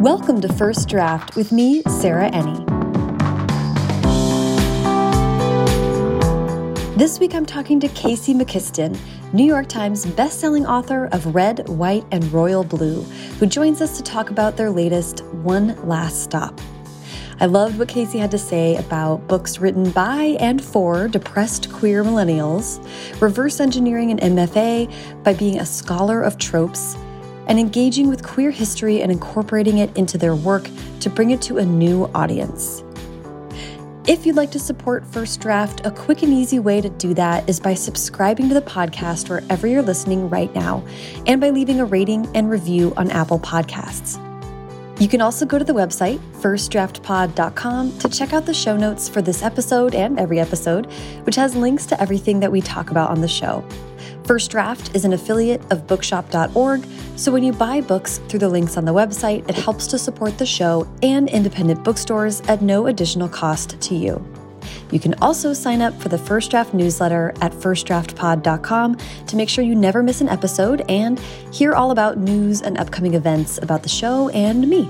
Welcome to First Draft with me, Sarah Enni. This week I'm talking to Casey McQuiston, New York Times bestselling author of Red, White, and Royal Blue, who joins us to talk about their latest One Last Stop. I loved what Casey had to say about books written by and for depressed queer millennials, reverse engineering an MFA by being a scholar of tropes, and engaging with queer history and incorporating it into their work to bring it to a new audience. If you'd like to support First Draft, a quick and easy way to do that is by subscribing to the podcast wherever you're listening right now and by leaving a rating and review on Apple Podcasts. You can also go to the website, firstdraftpod.com, to check out the show notes for this episode and every episode, which has links to everything that we talk about on the show. First Draft is an affiliate of bookshop.org, so when you buy books through the links on the website, it helps to support the show and independent bookstores at no additional cost to you. You can also sign up for the First Draft newsletter at firstdraftpod.com to make sure you never miss an episode and hear all about news and upcoming events about the show and me.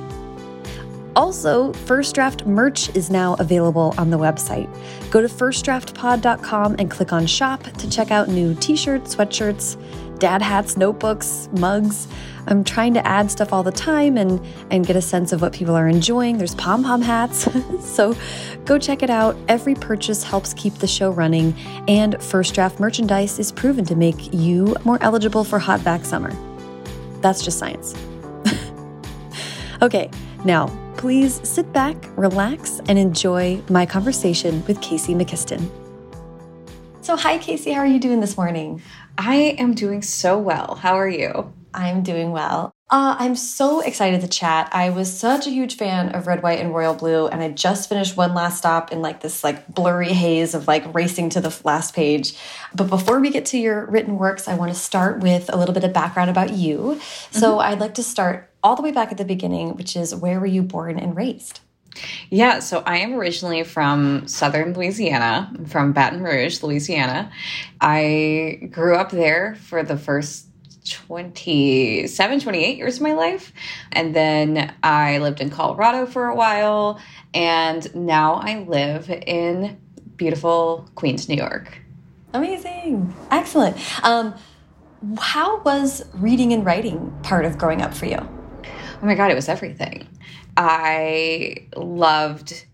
Also, First Draft merch is now available on the website. Go to firstdraftpod.com and click on shop to check out new t shirts, sweatshirts, dad hats, notebooks, mugs. I'm trying to add stuff all the time and, and get a sense of what people are enjoying. There's pom pom hats. so go check it out. Every purchase helps keep the show running, and First Draft merchandise is proven to make you more eligible for hot back summer. That's just science. okay, now please sit back, relax, and enjoy my conversation with Casey McQuiston. So, hi, Casey. How are you doing this morning? I am doing so well. How are you? I'm doing well. Uh, I'm so excited to chat. I was such a huge fan of Red, White, and Royal Blue, and I just finished one last stop in like this like blurry haze of like racing to the last page. But before we get to your written works, I want to start with a little bit of background about you. Mm -hmm. So I'd like to start all the way back at the beginning, which is where were you born and raised? Yeah, so I am originally from southern Louisiana, from Baton Rouge, Louisiana. I grew up there for the first 27, 28 years of my life. And then I lived in Colorado for a while. And now I live in beautiful Queens, New York. Amazing. Excellent. Um, how was reading and writing part of growing up for you? Oh my God, it was everything. I loved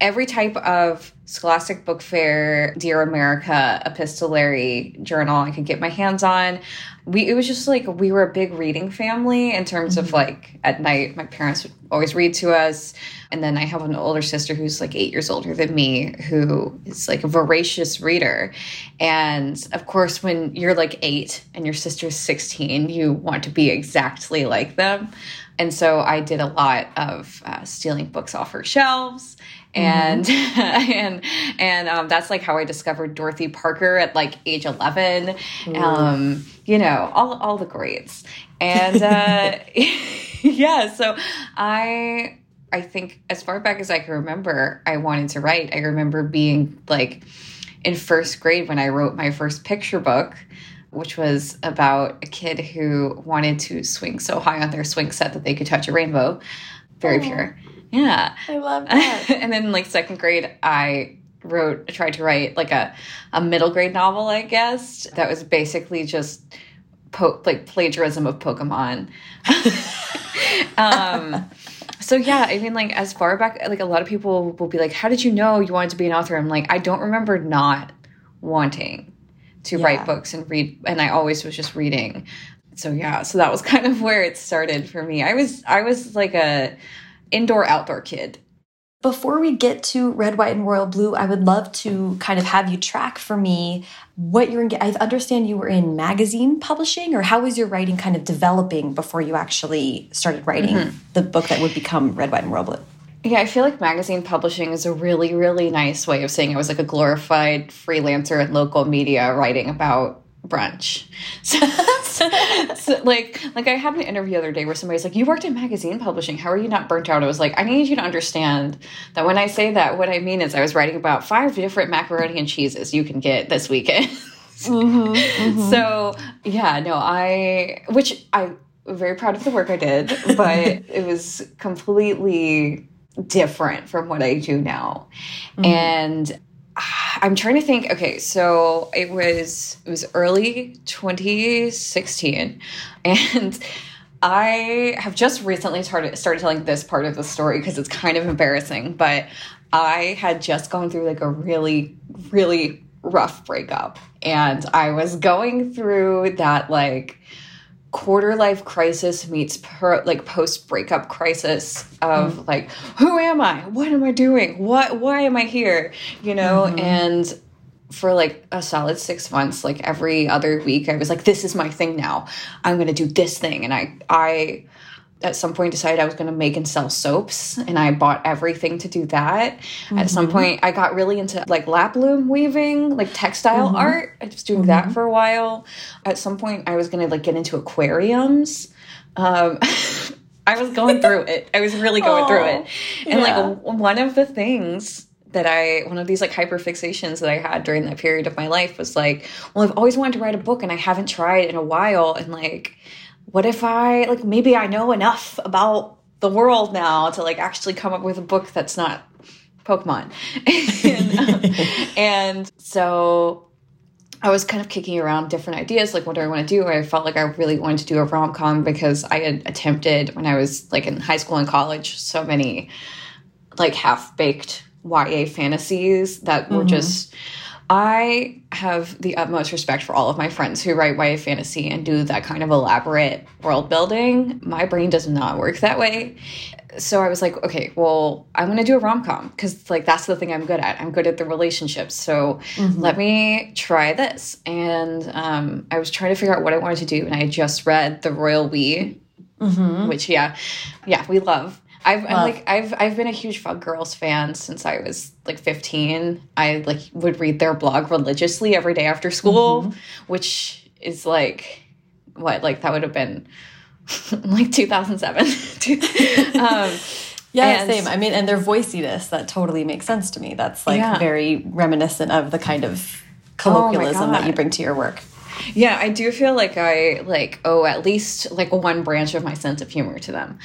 every type of Scholastic Book Fair, Dear America, epistolary journal I could get my hands on. We it was just like we were a big reading family in terms mm -hmm. of mm-hmm. like at night my parents would always read to us. And then I have an older sister who's like eight years older than me who is like a voracious reader. And of course, when you're like eight and your sister's 16, you want to be exactly like them. And so I did a lot of uh, stealing books off her shelves and mm-hmm. and and um, that's like how I discovered Dorothy Parker at like age eleven. Um, you know, all all the greats, and uh, yeah. So I I think as far back as I can remember, I wanted to write. I remember being like in first grade when I wrote my first picture book which was about a kid who wanted to swing so high on their swing set that they could touch a rainbow. Very pure. Yeah. I love that. and then like second grade, I wrote tried to write like a, a middle grade novel, I guess, that was basically just po like plagiarism of Pokemon. um so yeah, I mean like as far back like a lot of people will be like, How did you know you wanted to be an author? I'm like, I don't remember not wanting to yeah. write books and read and I always was just reading. So yeah, so that was kind of where it started for me. I was I was like a indoor outdoor kid. Before we get to Red, White, and Royal Blue, I would love to kind of have you track for me what you're in. I understand you were in magazine publishing, or how was your writing kind of developing before you actually started writing mm -hmm. the book that would become Red, White, and Royal Blue? Yeah, I feel like magazine publishing is a really, really nice way of saying I was like a glorified freelancer in local media writing about brunch. So, so, like like I had an interview the other day where somebody's like, "You worked in magazine publishing. How are you not burnt out?" I was like, "I need you to understand that when I say that, what I mean is I was writing about five different macaroni and cheeses you can get this weekend." mm -hmm, mm -hmm. So yeah, no, I which I'm very proud of the work I did, but it was completely different from what I do now. Mm -hmm. And I'm trying to think. Okay, so it was it was early 2016, and I have just recently started started telling this part of the story because it's kind of embarrassing. But I had just gone through like a really really rough breakup, and I was going through that like quarter life crisis meets per, like post breakup crisis of mm. like who am i? What am i doing? What why am i here? You know mm -hmm. and for like a solid six months like every other week i was like this is my thing now. I'm gonna do this thing. And i i at some point decided I was going to make and sell soaps and I bought everything to do that. Mm -hmm. At some mm-hmm. point I got really into like lap loom weaving, like textile mm -hmm. art. I was doing mm -hmm. that mm-hmm. for a while. At some point I was going to like get into aquariums. Um I was going through it. I was really going oh, through it. And yeah. like one of the things that I one of these like hyper fixations that I had during that period of my life was like, well, I've always wanted to write a book and I haven't tried in a while and like what if I like maybe I know enough about the world now to like actually come up with a book that's not Pokemon. and, um, and so I was kind of kicking around different ideas, like what do I want to do? I felt like I really wanted to do a rom com because I had attempted when I was like in high school and college so many like half baked YA fantasies that were mm -hmm. just I have the utmost respect for all of my friends who write YA fantasy and do that kind of elaborate world building. My brain does not work that way. So I was like, okay, well, I'm going to do a rom com because, like, that's the thing I'm good at. I'm good at the relationships. So mm -hmm. let me try this. And um, I was trying to figure out what I wanted to do. And I just read The Royal We, mm -hmm. which, yeah, yeah, we love. I've I'm like I've I've been a huge Fug Girls fan since I was like 15. I like would read their blog religiously every day after school, mm -hmm. which is like what like that would have been like 2007. um, yeah, and, same. I mean, and their voiciness that totally makes sense to me. That's like yeah. very reminiscent of the kind of oh colloquialism oh that you bring to your work. Yeah, I do feel like I like oh at least like one branch of my sense of humor to them,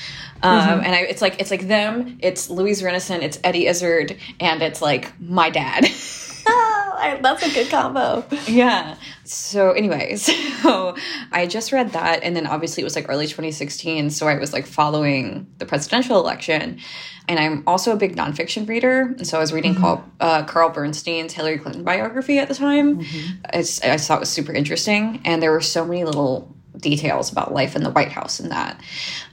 um, mm -hmm. and I, it's like it's like them, it's Louise Rennison, it's Eddie Izzard, and it's like my dad. oh, I, that's a good combo. Yeah. So, anyways, so I just read that, and then obviously it was like early 2016, so I was like following the presidential election, and I'm also a big nonfiction reader. And so I was reading mm -hmm. uh, Carl Bernstein's Hillary Clinton biography at the time. Mm -hmm. I, I thought it was super interesting. And there were so many little details about life in the White House and that.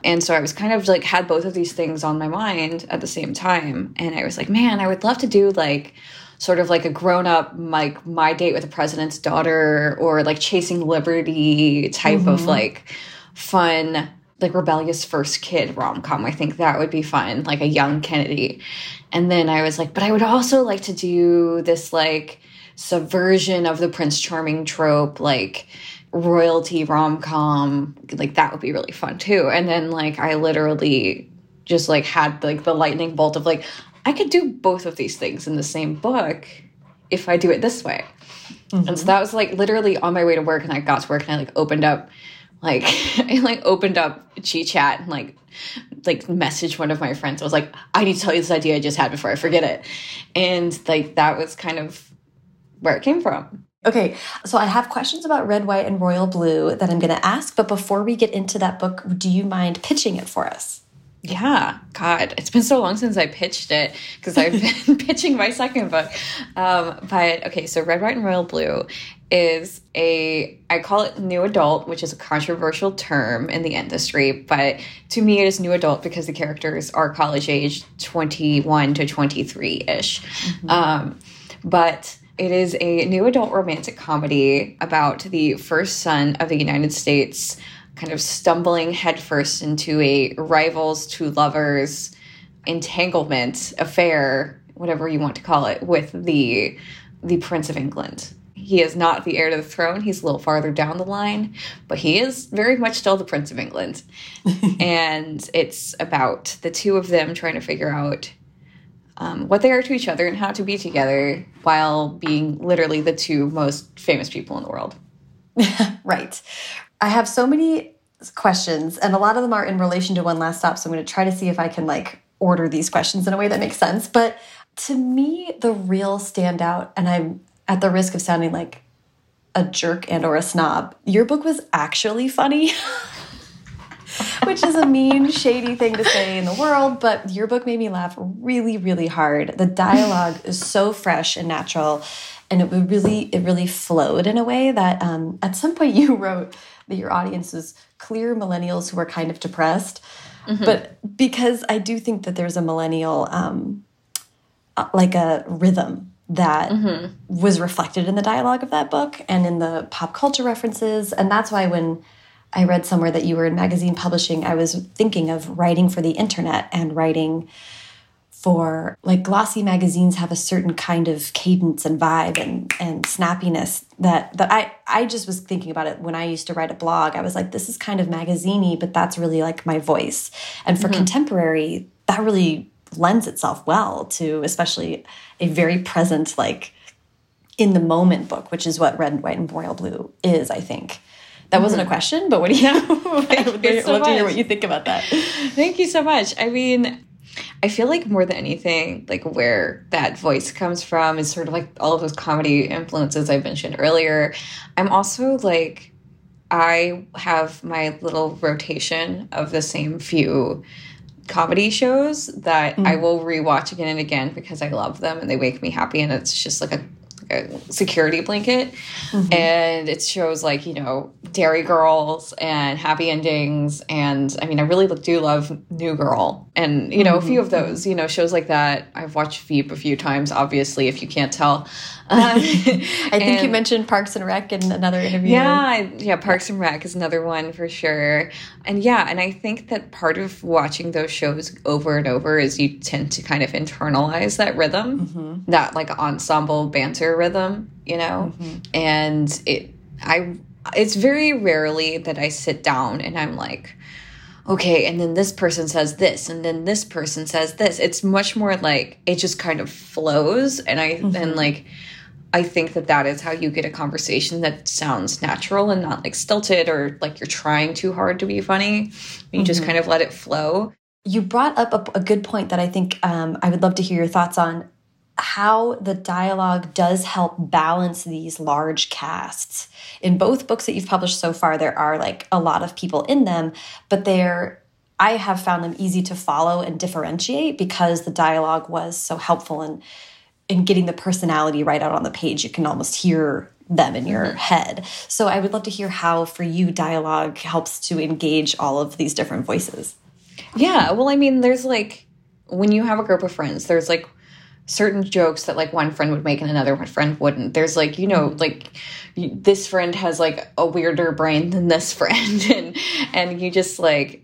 And so I was kind of like had both of these things on my mind at the same time. And I was like, man, I would love to do like sort of like a grown up like my date with the president's daughter or like chasing liberty type mm -hmm. of mm-hmm. like fun like rebellious first kid rom com. I think that would be fun, like a young Kennedy. And then I was like, but I would also like to do this like subversion of the Prince Charming trope, like royalty rom com. Like that would be really fun too. And then like I literally just like had like the lightning bolt of like I could do both of these things in the same book if I do it this way. Mm -hmm. And so mm-hmm. that was like literally on my way to work and I got to work and I like opened up like I like opened up Gchat and like like messaged one of my friends. I was like, I need to tell you this idea I just had before I forget it. And like that was kind of where it came from. Okay, so I have questions about Red, White, and Royal Blue that I'm going to ask. But before we get into that book, do you mind pitching it for us? Yeah, God, it's been so long since I pitched it because I've been pitching my second book. Um, but okay, so Red, White, and Royal Blue is a I call it new adult, which is a controversial term in the industry, but to me it is new adult because the characters are college age 21 to 23 ish. Mm -hmm. um, but it is a new adult romantic comedy about the first son of the United States kind of stumbling headfirst into a rivals to lovers entanglement affair, whatever you want to call it, with the the Prince of England he is not the heir to the throne. He's a little farther down the line, but he is very much still the Prince of England. and it's about the two of them trying to figure out um, what they are to each other and how to be together while being literally the two most famous people in the world. right. I have so many questions, and a lot of them are in relation to One Last Stop. So I'm going to try to see if I can like order these questions in a way that makes sense. But to me, the real standout, and I'm at the risk of sounding like a jerk and or a snob, your book was actually funny. Which is a mean, shady thing to say in the world, but your book made me laugh really, really hard. The dialogue is so fresh and natural, and it really, it really flowed in a way that um, at some point you wrote that your audience is clear millennials who are kind of depressed. Mm -hmm. But because I do think that there's a millennial, um, uh, like a rhythm that mm -hmm. was reflected in the dialogue of that book and in the pop culture references. And that's why when I read somewhere that you were in magazine publishing, I was thinking of writing for the internet and writing for like glossy magazines have a certain kind of cadence and vibe and and snappiness that that I I just was thinking about it when I used to write a blog. I was like, this is kind of magaziney, but that's really like my voice. And for mm -hmm. contemporary, that really lends itself well to especially a very present like in the moment book, which is what Red, White, and Royal Blue is, I think. That wasn't a mm-hmm. question, but what do you? I would so love to hear what you think about that. Thank you so much. I mean, I feel like more than anything, like where that voice comes from is sort of like all of those comedy influences I mentioned earlier. I'm also like, I have my little rotation of the same few comedy shows that mm. I will rewatch again and again because I love them and they make me happy and it's just like a a security blanket. Mm -hmm. And it shows like, you know, Derry Girls and Happy Endings. And I mean, I really do love New Girl and, you know, mm -hmm. a few of mm-hmm. those, you know, shows like that. I've watched Veep a few times, obviously, if you can't tell. Um, I think and, you mentioned Parks and Rec in another interview. Yeah, yeah, Parks and Rec is another one for sure. And yeah, and I think that part of watching those shows over and over is you tend to kind of internalize that rhythm, mm -hmm. that like ensemble banter rhythm, you know? Mm -hmm. And it, I, it's very rarely that I sit down and I'm like, okay, and then this person says this, and then this person says this. It's much more like it just kind of flows. And I, mm -hmm. and like, I think that that is how you get a conversation that sounds natural and not like stilted or like you're trying too hard to be funny. You mm -hmm. just kind of let it flow. You brought up a, a good point that I think um, I would love to hear your thoughts on how the dialogue does help balance these large casts. In both books that you've published so far, there are like a lot of people in them, but they're I have found them easy to follow and differentiate because the dialogue was so helpful in in getting the personality right out on the page. You can almost hear them in your mm -hmm. head. So I would love to hear how for you dialogue helps to engage all of these different voices. Yeah, well I mean there's like when you have a group of friends, there's like certain jokes that like one friend would make and another friend wouldn't. There's like, you know, mm-hmm. like you, this friend has like a weirder brain than this friend and and you just like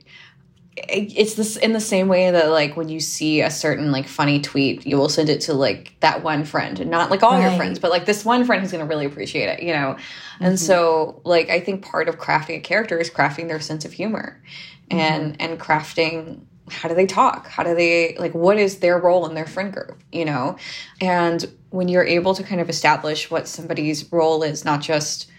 it's this in the same way that like when you see a certain like funny tweet you will send it to like that one friend and not like all right. your friends but like this one friend who's going to really appreciate it you know mm -hmm. and mm-hmm. so like i think part of crafting a character is crafting their sense of humor and mm -hmm. and crafting how do they talk? How do they like what is their role in their friend group, you know? And when you're able to kind of establish what somebody's role is, not just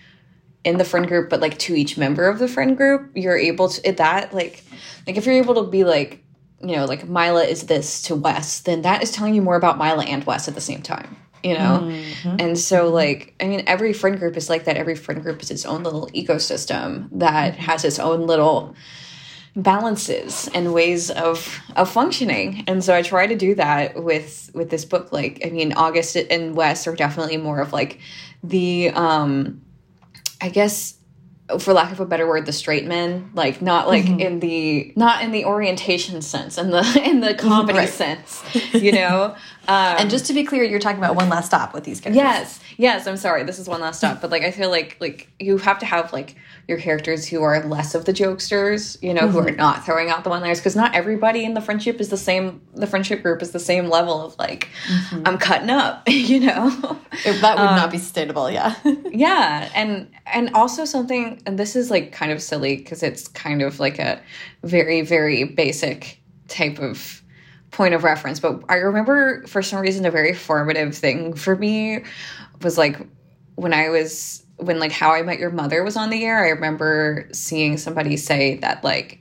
in the friend group, but like to each member of the friend group, you're able to that like like if you're able to be like, you know, like Mila is this to Wes, then that is telling you more about Mila and Wes at the same time you know mm -hmm. and so like i mean every friend group is like that every friend group is its own little ecosystem that mm-hmm. has its own little balances and ways of of functioning and so i try to do that with with this book like i mean august and wes are definitely more of like the um i guess for lack of a better word the straight men like not like mm -hmm. in the not in the orientation sense in the in the comedy right. sense you know um, and just to be clear you're talking about one last stop with these characters yes yes i'm sorry this is one last stop but like i feel like like you have to have like your characters who are less of the jokesters, you know, mm -hmm. who are mm-hmm. not throwing out the one liners because not everybody in the friendship is the same. The friendship group is the same level of like, mm -hmm. I'm cutting up, you know. If that would um, not be sustainable, yeah. yeah, and and also something, and this is like kind of silly because it's kind of like a very very basic type of point of reference, but I remember for some reason a very formative thing for me was like when I was when like How I Met Your Mother was on the air, I remember seeing somebody say that like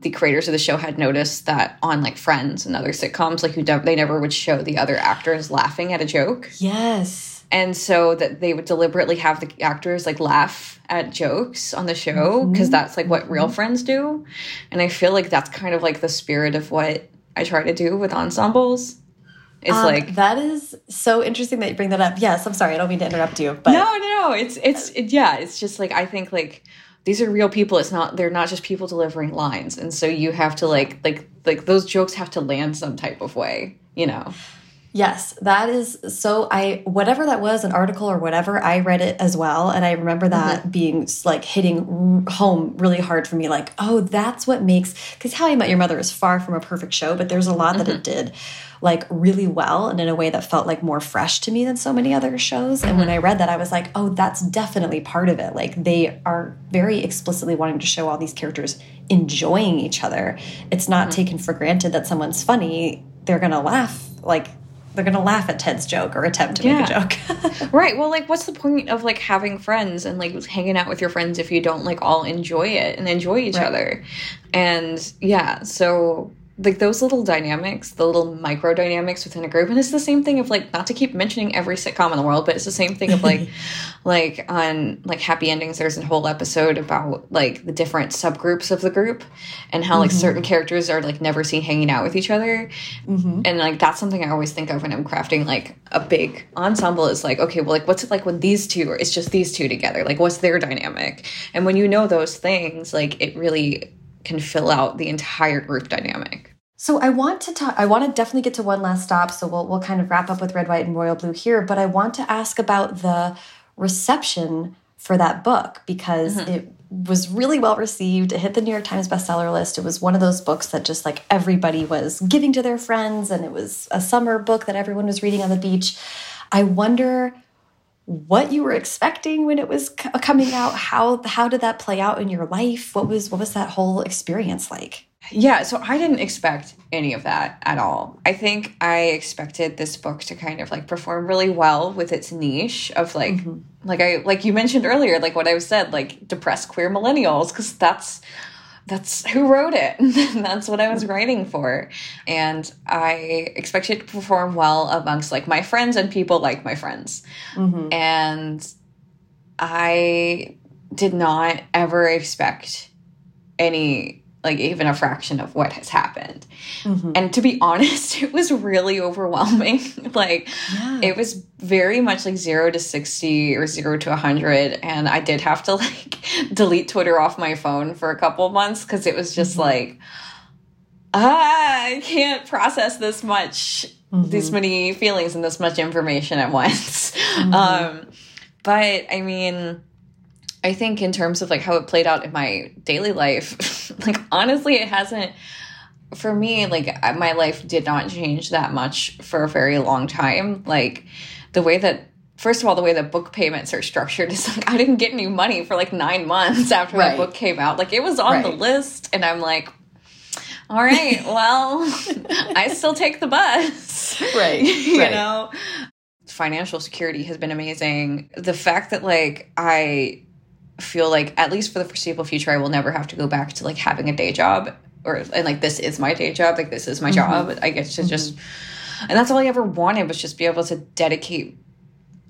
the creators of the show had noticed that on like Friends and other sitcoms, like who they never would show the other actors laughing at a joke. Yes. And so that they would deliberately have the actors like laugh at jokes on the show because mm -hmm. that's like what real mm-hmm. friends do. And I feel like that's kind of like the spirit of what I try to do with ensembles. It's um, like that is so interesting that you bring that up. Yes, I'm sorry, I don't mean to interrupt you, but no, no, no. It's it's it, yeah. It's just like I think like these are real people. It's not they're not just people delivering lines, and so you have to like like like those jokes have to land some type of way, you know. Yes, that is so. I whatever that was, an article or whatever, I read it as well, and I remember that mm -hmm. being like hitting home really hard for me. Like, oh, that's what makes because How I Met Your Mother is far from a perfect show, but there's a lot mm -hmm. that it mm-hmm. did like really well and in a way that felt like more fresh to me than so many other shows. And when I read that, I was like, oh, that's definitely part of it. Like they are very explicitly wanting to show all these characters enjoying each other. It's not mm -hmm. taken for granted that someone's funny. They're going to laugh like they're gonna laugh at Ted's joke or attempt to yeah. make a joke. right. Well, like, what's the point of like having friends and like hanging out with your friends if you don't like all enjoy it and enjoy each right. other? And yeah, so like those little dynamics, the little micro dynamics within a group, and it's the same thing of like not to keep mentioning every sitcom in the world, but it's the same thing of like, like on like Happy Endings. There's a whole episode about like the different subgroups of the group and how like mm -hmm. certain characters are like never seen hanging out with each other, mm -hmm. and like that's something I always think of when I'm crafting like a big ensemble. Is like okay, well like what's it like when these two are? It's just these two together. Like what's their dynamic? And when you know those things, like it really can fill out the entire group dynamic. So I want to talk I want to definitely get to one last stop so we'll we'll kind of wrap up with red white and royal blue here but I want to ask about the reception for that book because mm -hmm. it was really well received. It hit the New York Times bestseller list. It was one of those books that just like everybody was giving to their friends and it was a summer book that everyone was reading on the beach. I wonder what you were expecting when it was coming out. How how did that play out in your life? What was what was that whole experience like? Yeah, so I didn't expect any of that at all. I think I expected this book to kind of like perform really well with its niche of like mm -hmm. like I like you mentioned earlier like what I said like depressed queer millennials cuz that's that's who wrote it. that's what I was writing for. And I expected to perform well amongst like my friends and people like my friends. Mm -hmm. And I did not ever expect any like even a fraction of what has happened. Mm -hmm. And to be honest, it was really overwhelming. like yeah. it was very much like 0 to 60 or 0 to 100 and I did have to like delete Twitter off my phone for a couple months cuz it was just mm -hmm. like ah, I can't process this much mm -hmm. these many feelings and this much information at once. Mm-hmm. Um but I mean I think in terms of like how it played out in my daily life, like honestly, it hasn't for me like my life did not change that much for a very long time. Like the way that first of all, the way that book payments are structured is like I didn't get any money for like nine months after right. book came out. Like it was on right. the list, and I'm like, all right, well, I still take the bus. Right. you right. know? Financial security has been amazing. The fact that like I feel like at least for the foreseeable future i will never have to go back to like having a day job or and like this is my day job like this is my mm -hmm. job i get to mm -hmm. just and that's all i ever wanted was just be able to dedicate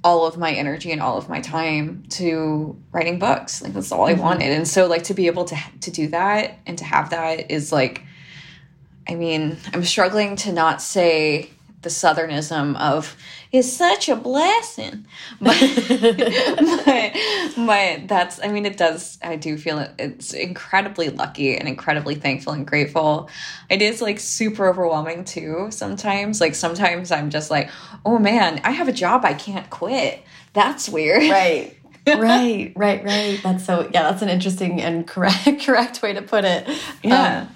all of my energy and all of my time to writing books like that's all mm -hmm. i mm-hmm. wanted and so like to be able to to do that and to have that is like i mean i'm struggling to not say the southernism of is such a blessing. But, but, but that's i mean it does i do feel it, it's incredibly lucky and incredibly thankful and grateful. It is like super overwhelming too sometimes. Like sometimes i'm just like oh man i have a job i can't quit. That's weird. Right. Right right right. That's so yeah that's an interesting and correct correct way to put it. Yeah.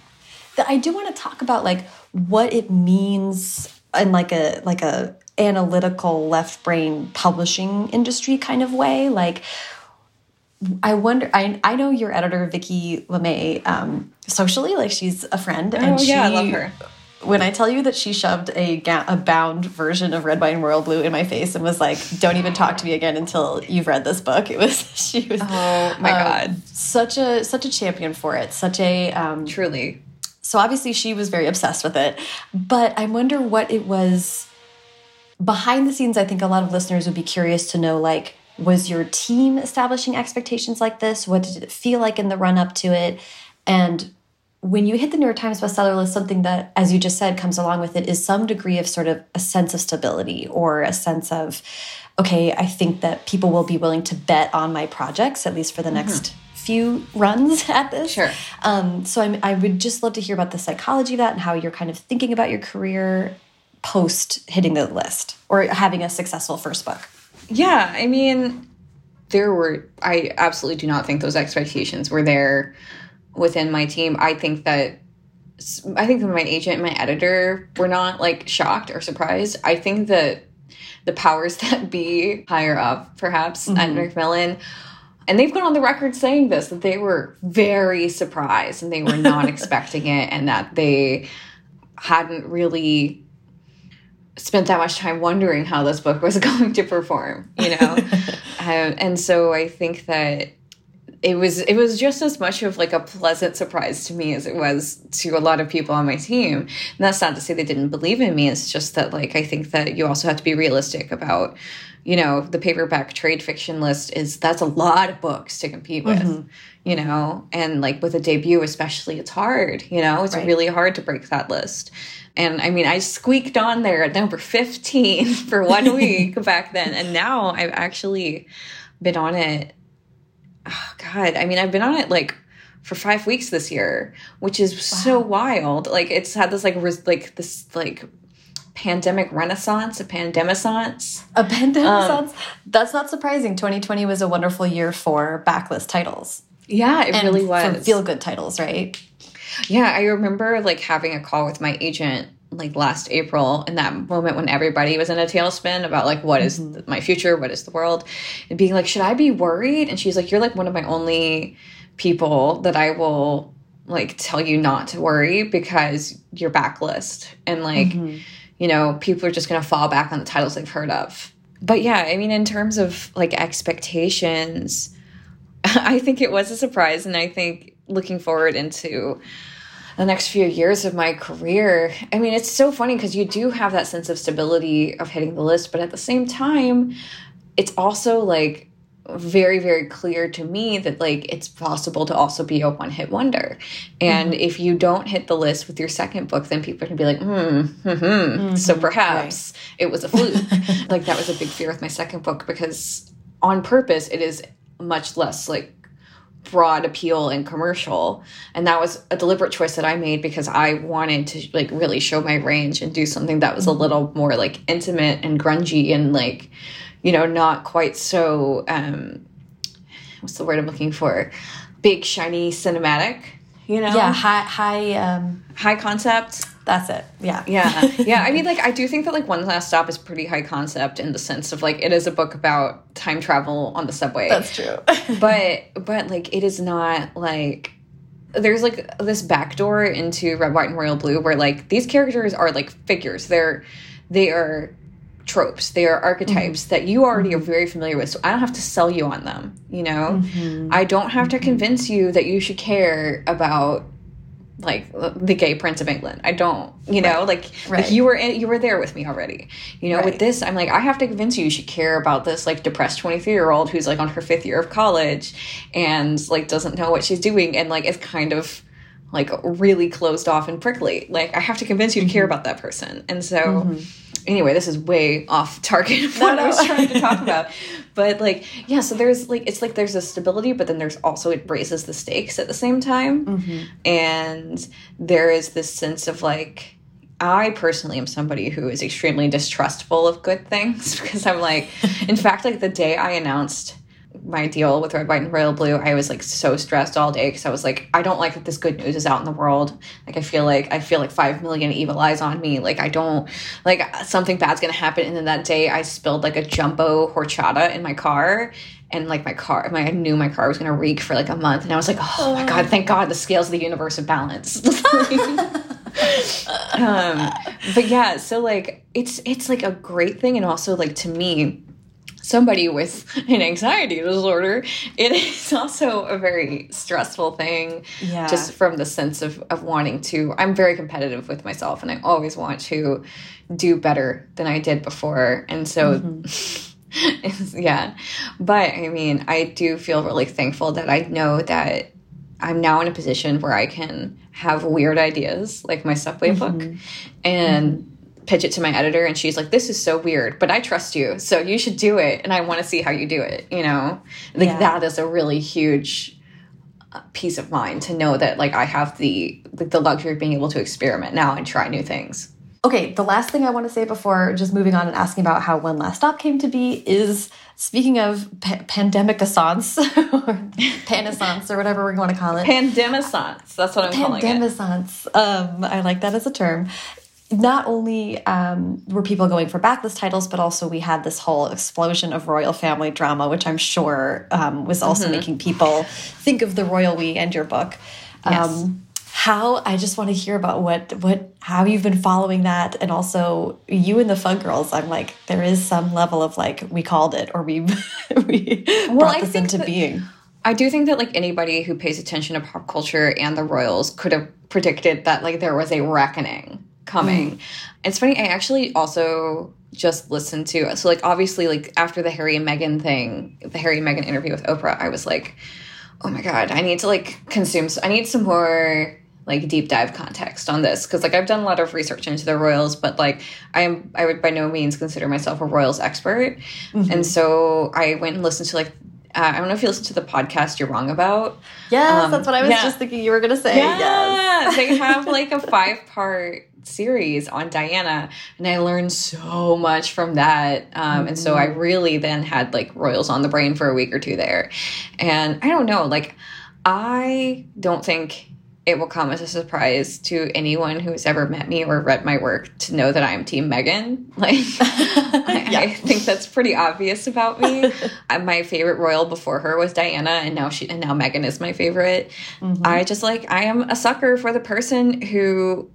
Um, i do want to talk about like what it means in like a like a analytical left brain publishing industry kind of way like I wonder. I I know your editor Vicki Lame um, socially, like she's a friend, oh, and she, yeah, I love her. when I tell you that she shoved a, a bound version of Red, Wine Royal Blue in my face and was like, "Don't even talk to me again until you've read this book." It was she was oh my um, god such a such a champion for it, such a um, truly. So obviously she was very obsessed with it, but I wonder what it was behind the scenes. I think a lot of listeners would be curious to know, like, was your team establishing expectations like this? What did it feel like in the run up to it? And when you hit the New York Times bestseller list, something that, as you just said, comes along with it is some degree of sort of a sense of stability or a sense of, okay, I think that people will be willing to bet on my projects, at least for the mm -hmm. next few runs at this. Sure. Um, so I'm, I would just love to hear about the psychology of that and how you're kind of thinking about your career post hitting the list or having a successful first book. Yeah, I mean, there were, I absolutely do not think those expectations were there within my team, I think that I think that my agent and my editor were not like shocked or surprised. I think that the powers that be higher up, perhaps mm -hmm. at mm-hmm. And they've gone on the record saying this that they were very surprised and they were not expecting it, and that they hadn't really spent that much time wondering how this book was going to perform, you know. um, and so I think that it was it was just as much of like a pleasant surprise to me as it was to a lot of people on my team. And that's not to say they didn't believe in me. It's just that like I think that you also have to be realistic about, you know, the paperback trade fiction list is that's a lot of books to compete with. Mm -hmm. You know, and like with a debut especially it's hard, you know, it's right. really hard to break that list. And I mean, I squeaked on there at number 15 for one week back then. And now I've actually been on it oh God, I mean, I've been on it like for five weeks this year, which is wow. so wild. Like it's had this like like this like pandemic renaissance, a pandemicence. A pandemicence? Um, That's not surprising. 2020 was a wonderful year for backlist titles. Yeah, it and really was. feel good titles, right? Yeah, I remember like having a call with my agent like last April in that moment when everybody was in a tailspin about like what is mm -hmm. my future, what is the world, and being like, should I be worried? And she's like, you're like one of my only people that I will like tell you not to worry because you're backlist and like mm -hmm. You know people are just gonna fall back on the titles they've heard of. But yeah, I mean, in terms of like expectations, I think it was a surprise, and I think looking forward into the next few years of my career. I mean, it's so funny because you do have that sense of stability of hitting the list, but at the same time, it's also like very very clear to me that like it's possible to also be a one hit wonder and mm -hmm. if you don't hit the list with your second book then people are be like hmm, hmm, hmm. Mm -hmm. so perhaps right. it was a fluke like that was a big fear with my second book because on purpose it is much less like broad appeal and commercial and that was a deliberate choice that i made because i wanted to like really show my range and do something that was a little more like intimate and grungy and like you know not quite so um what's the word i'm looking for big shiny cinematic you know yeah high high um high concept that's it. Yeah. Yeah. Yeah. I mean, like, I do think that, like, One Last Stop is pretty high concept in the sense of, like, it is a book about time travel on the subway. That's true. but, but, like, it is not, like, there's, like, this backdoor into Red, White, and Royal Blue where, like, these characters are, like, figures. They're, they are tropes they are archetypes mm -hmm. that you already are very familiar with so i don't have to sell you on them you know mm -hmm. i don't have to mm-hmm. convince you that you should care about like the gay prince of england i don't you know right. like right. like you were in, you were there with me already you know right. with this i'm like i have to convince you you should care about this like depressed 23 year old who's like on her fifth year of college and like doesn't know what she's doing and like is kind of like really closed off and prickly like i have to convince you to care mm-hmm. about that person and so mm -hmm anyway, this is way off target of what no, no. I was trying to talk about. But like, yeah, so there's like it's like there's a stability, but then there's also it raises the stakes at the same time. Mm -hmm. And there is this sense of like I personally am somebody who is extremely distrustful of good things because I'm like, in fact, like the day I announced my deal with red white and royal blue i was like so stressed all day because i was like i don't like that this good news is out in the world. Like i feel like i feel like five million evil eyes on me. Like i don't like something bad's gonna happen. And then that day i spilled like a jumbo horchata in my car. And like my car my, i knew my car was gonna reek for like a month. And i was like oh, my god thank god the scales of the universe have balanced. Um, but yeah, so like it's it's like a great thing, and also like to me, somebody with an anxiety disorder, it is also a very stressful thing. Yeah. Just from the sense of of wanting to, I'm very competitive with myself, and I always want to do better than I did before, and so. Mm-hmm. yeah. But I mean, I do feel really thankful that I know that I'm now in a position where I can have weird ideas like my subway book mm-hmm. and mm-hmm. Pitch it to my editor and she's like this is so weird but I trust you so you should do it and I want to see how you do it you know like Yeah. that is a really huge uh, peace of mind to know that like I have the like the luxury of being able to experiment now and try new things Okay, the last thing I want to say before just moving on and asking about how One Last Stop came to be is speaking of pa pandemic assance or panaissance or whatever we want to call it. pandemicence that's what I'm calling it Pandemicence. Um, I like that as a term. Not only um, were people going for backlist titles, but also we had this whole explosion of royal family drama, which I'm sure um, was also Mm-hmm. making people think of the royal we and your book. Yes. Um, how I just want to hear about what what how you've been following that, and also you and the Fug Girls. I'm like, there is some level of like we called it or we we brought I this into being. I do think that like anybody who pays attention to pop culture and the royals could have predicted that like there was a reckoning coming. It's funny, I actually also just listened to so like obviously like after the Harry and Meghan thing, the Harry and Meghan interview with Oprah, I was like, oh my god, I need to like consume I need some more like deep dive context on this because like I've done a lot of research into the royals, but like I am I would by no means consider myself a royals expert, and so I went and listened to like uh, I don't know if you listened to the podcast You're Wrong About. Yes, Um, that's what I was yeah. just thinking you were going to say. Yeah, Yes. they have like a five part series on Diana, and I learned so much from that. Um, And so I really then had like royals on the brain for a week or two there, and I don't know, like I don't think it will come as a surprise to anyone who's ever met me or read my work to know that I am Team Meghan. Like, I, Yeah. I think that's pretty obvious about me. Uh, my favorite royal before her was Diana, and now she and now Meghan is my favorite. I just like I am a sucker for the person who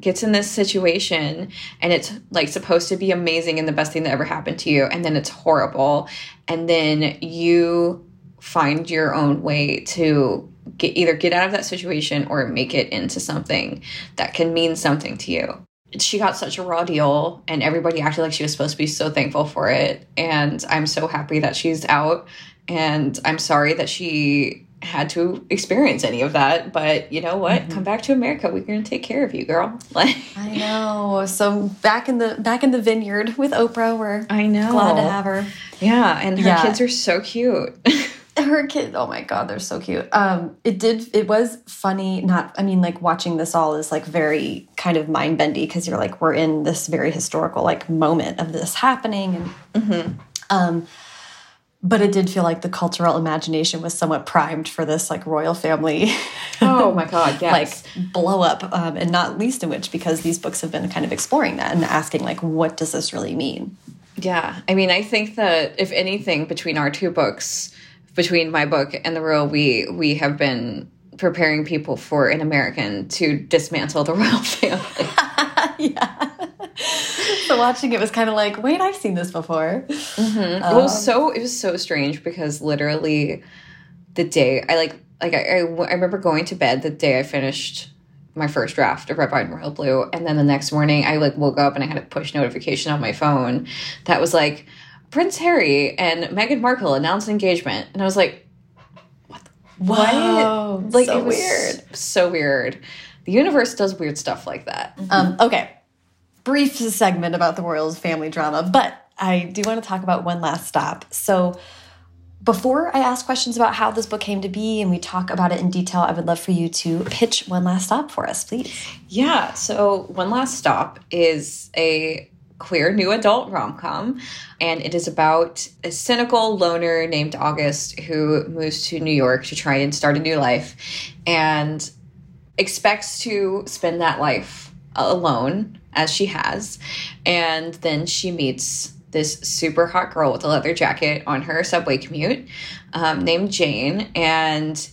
gets in this situation and it's like supposed to be amazing and the best thing that ever happened to you and then it's horrible and then you find your own way to get either get out of that situation or make it into something that can mean something to you. She got such a raw deal and everybody acted like she was supposed to be so thankful for it and i'm so happy that she's out and i'm sorry that she had to experience any of that but you know what come back to america we're to take care of you girl like I know. So back in the back in the vineyard with Oprah, we're i know glad to have her. yeah and her Yeah. kids are so cute Her kid, oh my god, they're so cute. Um, it did. It was funny. Not, I mean, like watching this all is like very kind of mind bendy because you're like we're in this very historical like moment of this happening, and um, but it did feel like the cultural imagination was somewhat primed for this like royal family. Oh my god yes. like blow up um, and not least in which because these books have been kind of exploring that and asking like what does this really mean? Yeah, I mean, I think that if anything, between our two books, between my book and the royal, we we have been preparing people for an American to dismantle the royal family. yeah so watching it was kind of like wait i've seen this before it was so it was so strange because literally the day I like like I, I, I remember going to bed the day I finished my first draft of Red, White, and Royal Blue, and then the next morning I like woke up and I had a push notification on my phone that was like Prince Harry and Meghan Markle announced engagement, and I was like, what? Whoa, Like so it was weird. so weird. The universe does weird stuff like that. Um, okay, brief segment about the royals family drama, but I do want to talk about one last stop. So, before I ask questions about how this book came to be and we talk about it in detail, I would love for you to pitch one last stop for us, please. Yeah. So, One Last Stop is a queer new adult rom com, and it is about a cynical loner named August who moves to New York to try and start a new life and expects to spend that life alone as she has. And then she meets this super hot girl with a leather jacket on her subway commute um, named Jane. And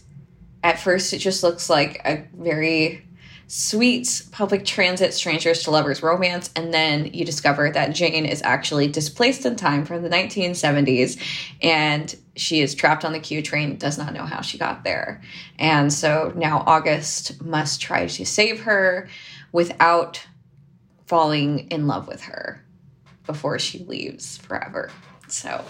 at first, it just looks like a very sweet public transit strangers to lovers romance and then you discover that jane is actually displaced in time from the 1970s and she is trapped on the q train does not know how she got there and so now august must try to save her without falling in love with her before she leaves forever. So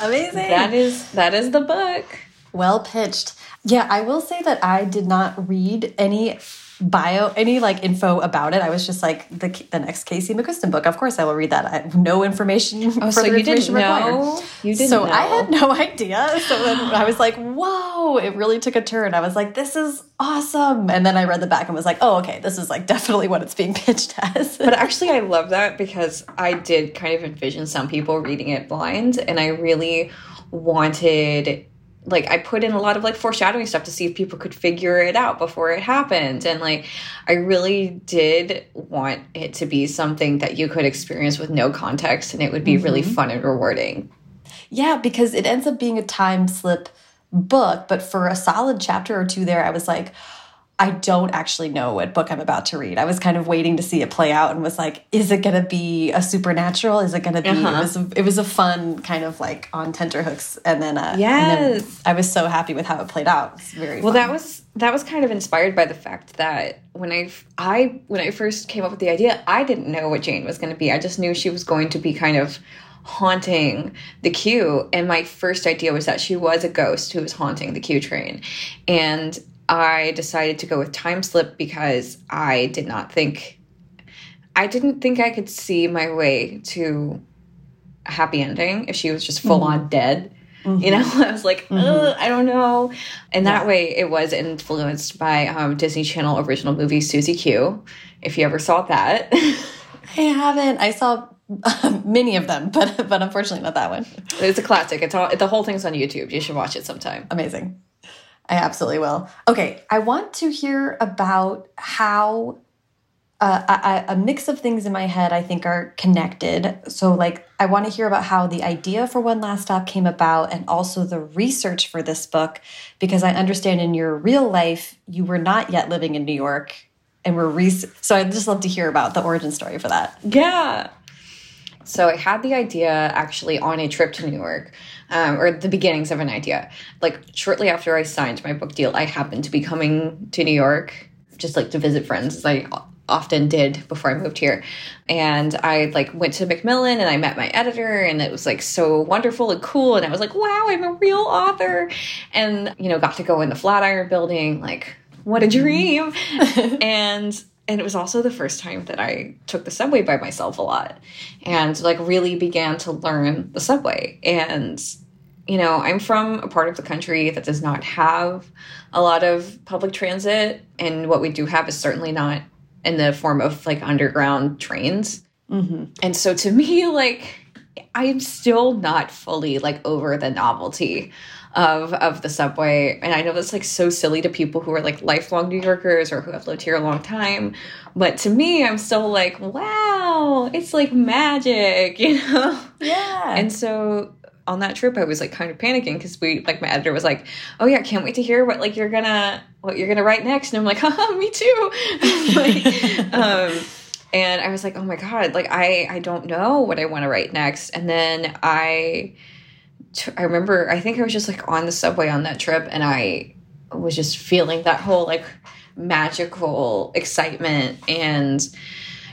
amazing. that is that is the book. Well pitched. Yeah i will say that i did not read any bio any like info about it. I was just like the the next Casey McQuiston book. Of course, I will read that. I no information. Oh, so you information didn't required. know? You didn't. So know. I had no idea. So then I was like, "Whoa!" It really took a turn. I was like, "This is awesome!" And then I read the back and was like, "Oh, okay, this is like definitely what it's being pitched as." but actually, I love that because I did kind of envision some people reading it blind, and I really wanted like I put in a lot of like foreshadowing stuff to see if people could figure it out before it happened. And like I really did want it to be something that you could experience with no context and it would be mm -hmm. really mm-hmm. fun and rewarding. Yeah, because it ends up being a time slip book, but for a solid chapter or two there, I was like, I don't actually know what book I'm about to read. I was kind of waiting to see it play out and was like, is it going to be a supernatural? Is it going to be? Uh -huh. It uh-huh. was a, it was a fun kind of like on tenterhooks, and then uh, yes, and then I was so happy with how it played out. It very well. Fun. That was that was kind of inspired by the fact that when I I when I first came up with the idea, I didn't know what Jane was going to be. I just knew she was going to be kind of haunting the Q and my first idea was that she was a ghost who was haunting the Q train and I decided to go with Time Slip because I did not think, I didn't think I could see my way to a happy ending if she was just full on mm -hmm. dead. Mm -hmm. You know, I was like, mm -hmm. I don't know. And that yeah. way it was influenced by um, Disney Channel original movie Susie Q, if you ever saw that. I haven't. I saw many of them, but but unfortunately not that one. It's a classic. It's all the whole thing's on YouTube. You should watch it sometime. Amazing. I absolutely will. Okay, I want to hear about how uh, a mix of things in my head I think are connected. So, like, I want to hear about how the idea for One Last Stop came about and also the research for this book, because I understand in your real life, you were not yet living in New York and were re so I'd just love to hear about the origin story for that. Yeah. So I had the idea actually on a trip to New York, um, or the beginnings of an idea. Like shortly after I signed my book deal, I happened to be coming to New York just like to visit friends, as I often did before I moved here. And I like went to Macmillan and I met my editor and it was like so wonderful and cool. And I was like, wow, I'm a real author. And, you know, got to go in the Flatiron building, like, what a dream. and and it was also the first time that I took the subway by myself a lot and like really began to learn the subway. And, you know, I'm from a part of the country that does not have a lot of public transit. And what we do have is certainly not in the form of like underground trains. Mm -hmm. And so to me, like, I'm still not fully like over the novelty of of the subway. And I know that's like so silly to people who are like lifelong New Yorkers or who have lived here a long time. But to me, I'm still like, wow, it's like magic, you know? Yeah. And so on that trip, I was like kind of panicking because we like my editor was like, "Oh yeah, can't wait to hear what like you're gonna what you're gonna write next." And I'm like, "Haha, me too." like, um, and I was like, "Oh my god, like I I don't know what I want to write next." And then I I remember, I think I was just like on the subway on that trip and I was just feeling that whole like magical excitement. And,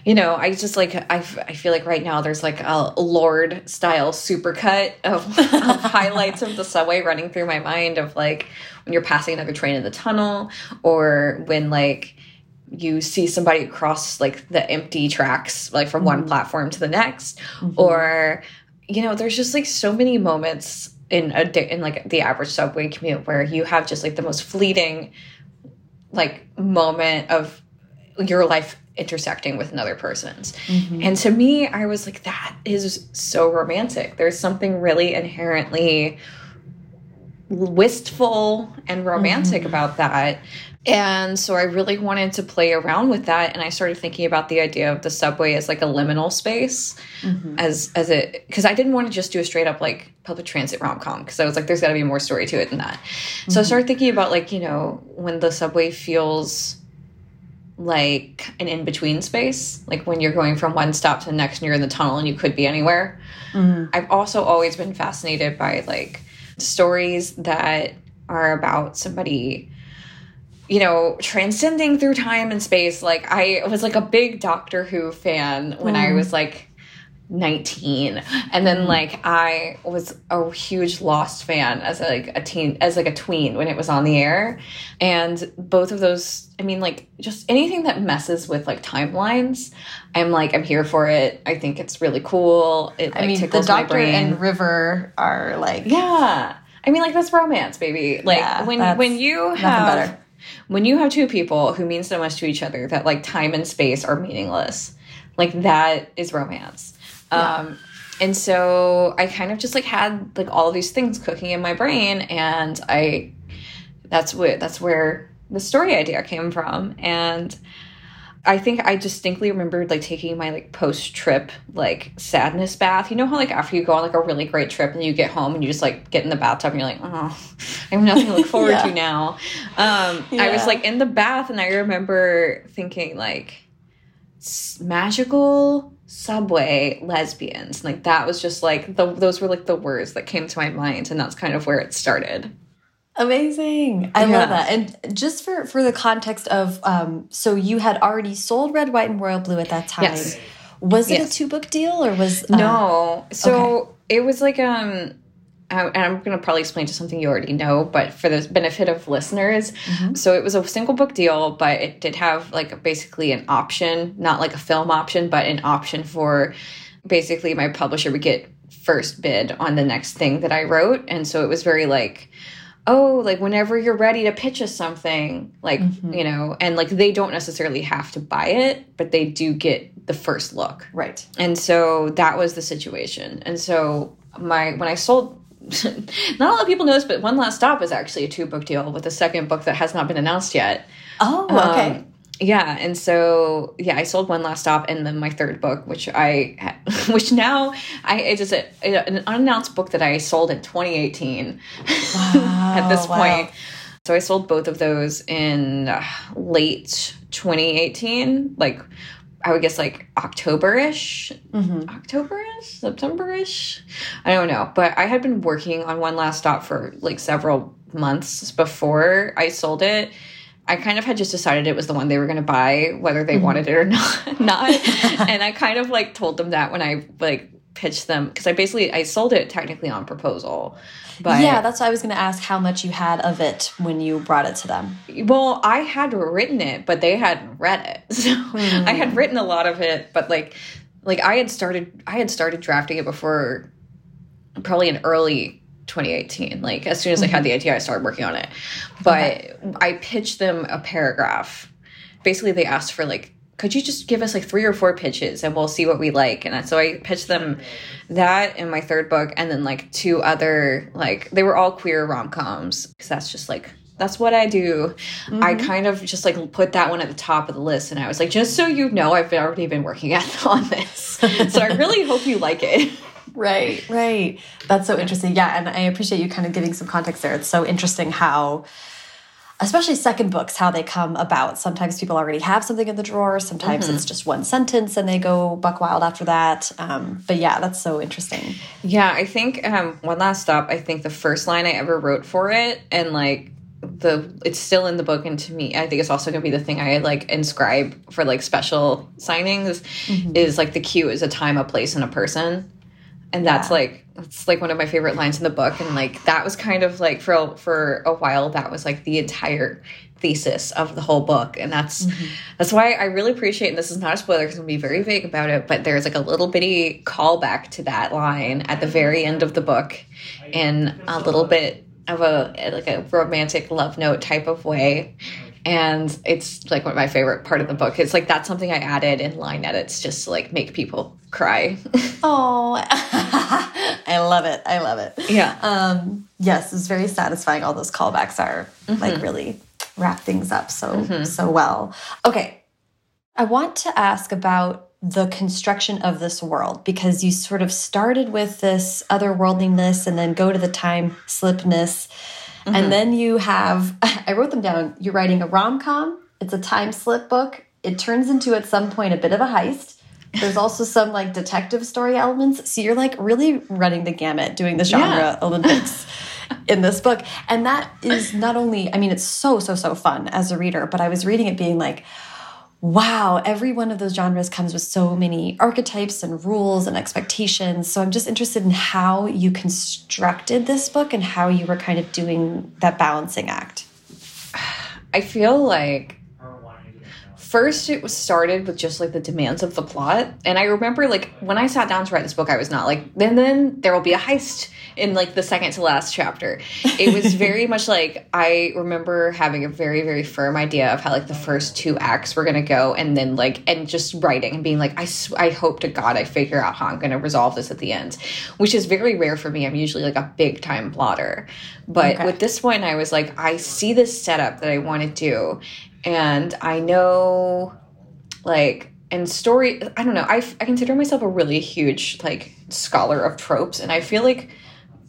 you know, I just like, I, I feel like right now there's like a Lorde style supercut of, of highlights of the subway running through my mind of like when you're passing another train in the tunnel or when like, you see somebody cross like the empty tracks like from mm -hmm. one mm-hmm. platform to the next mm -hmm. or you know, there's just like so many moments in a day in like the average subway commute where you have just like the most fleeting like moment of your life intersecting with another person's. Mm -hmm. And to me, I was like, that is so romantic. There's something really inherently wistful and romantic mm -hmm. about that. And so I really wanted to play around with that. And I started thinking about the idea of the subway as like a liminal space mm -hmm. as, as it, cause I didn't want to just do a straight up like public transit rom-com. Cause I was like, there's gotta be more story to it than that. Mm -hmm. So I mm-hmm. started thinking about like, you know, when the subway feels like an in between space, like when you're going from one stop to the next and you're in the tunnel and you could be anywhere. Mm. I've also always been fascinated by like stories that are about somebody you know, transcending through time and space. Like I was like a big Doctor Who fan when mm. I was like 19 and then mm. like i was a huge lost fan as a, like a teen as like a tween when it was on the air. And both of those i mean like just anything that messes with like timelines i'm like i'm here for it. I think it's really cool. It like, i mean the doctor and river are like yeah. I mean like that's romance baby. Like yeah, when when you have when you have two people who mean so much to each other that like time and space are meaningless like that is romance yeah. Um, and so I kind of just like had like all of these things cooking in my brain, and I that's what that's where the story idea came from, and. I think I distinctly remembered like taking my like post trip like sadness bath. You know how like after you go on like a really great trip and you get home and you just like get in the bathtub and you're like, oh, I have nothing to look forward yeah. to now. Um, yeah. I was like in the bath and I remember thinking like magical subway lesbians like that was just like the those were like the words that came to my mind and that's kind of where it started amazing i yeah. love that and just for for the context of um so you had already sold red white and royal blue at that time yes. was it yes. a two book deal or was uh, no so okay. it was like um and I'm going to probably explain to something you already know, but for the benefit of listeners, mm -hmm. so it was a single book deal, but it did have like basically an option, not like a film option, but an option for basically my publisher would get first bid on the next thing that I wrote. And so it was very like, oh, like whenever you're ready to pitch us something, like, mm -hmm. you know, and like they don't necessarily have to buy it, but they do get the first look. Right. And so that was the situation. And so my when I sold not a lot of people know this, but One Last Stop is actually a two book deal with a second book that has not been announced yet. Oh, okay. Um, yeah, and so yeah, I sold One Last Stop, and then my third book, which I, which now I it is a, an unannounced book that I sold in 2018. Wow, at this wow. point, so I sold both of those in uh, late 2018, like I would guess like October-ish, mm-hmm. October-ish, September-ish. I don't know, but I had been working on One Last Stop for like several months before I sold it. I kind of had just decided it was the one they were going to buy, whether they mm-hmm. wanted it or not. not. and I kind of like told them that when I like pitched them because I basically I sold it technically on proposal. But yeah, that's why I was going to ask how much you had of it when you brought it to them. Well, I had written it, but they hadn't read it. So mm. I had hmm. written a lot of it, but like like I had started I had started drafting it before probably in early 2018. Like as soon as. I had the mm-hmm. idea, I started working on it. But okay. I pitched them a paragraph. Basically, they asked for like could you just give us like three or four pitches and we'll see what we like? And so i pitched them that in my third book and then like two other like they were all queer rom-coms because that's just like that's what i do. Mm-hmm. i kind of just like put that one at the top of the list and i was like just so you know i've already been working at on this. So i really hope you like it. Right right. That's so interesting. Yeah and i appreciate you kind of giving some context there. It's so interesting how especially second books, how they come about. Sometimes people already have something in the drawer. Sometimes mm -hmm. it's just one sentence and they go buck wild after that. Um, but yeah, that's so interesting. Yeah, I think um, one last stop. I think the first line I ever wrote for it, and like the it's still in the book and to me i think it's also going to be the thing i like inscribe for like special signings mm -hmm. is like the Q is a time a place and a person and that's like it's like one of my favorite lines in the book. And like that was kind of like for for a while that was like the entire thesis of the whole book. And that's mm -hmm. that's why i really appreciate and this is not a spoiler because i'm gonna be very vague about it but there's like a little bitty callback to that line at the very end of the book in a little bit of a like a romantic love note type of way and it's like one of my favorite part of the book. It's like that's something i added in line edits just to like make people cry. Oh i love it. I love it. Yeah. Um yes it's very satisfying. All those callbacks are mm -hmm. like really wrap things up so mm -hmm. so well. Okay. I want to ask about the construction of this world because you sort of started with this otherworldliness and then go to the time slipness Mm -hmm. And mm-hmm. then you have, I wrote them down, you're writing a rom com, it's a time slip book, it turns into at some point a bit of a heist. There's also some like detective story elements. So you're like really running the gamut doing the genre yeah. Olympics in this book. And that is not only, I mean, it's so, so, so fun as a reader, but I was reading it being like, wow, every one of those genres comes with so many archetypes and rules and expectations. So I'm just interested in how you constructed this book and how you were kind of doing that balancing act. I feel like first it was started with just like the demands of the plot and i remember like when i sat down to write this book i was not like then then there will be a heist in like the second to last chapter. It was very much like i remember having a very very firm idea of how like the first two acts were going to go and then like and just writing and being like i i hope to god i figure out how i'm going to resolve this at the end which is very rare for me. I'm usually like a big time plotter. But okay. with this one i was like i see this setup that i want to do and I know like and story I don't know I, I consider myself a really huge like scholar of tropes. And I feel like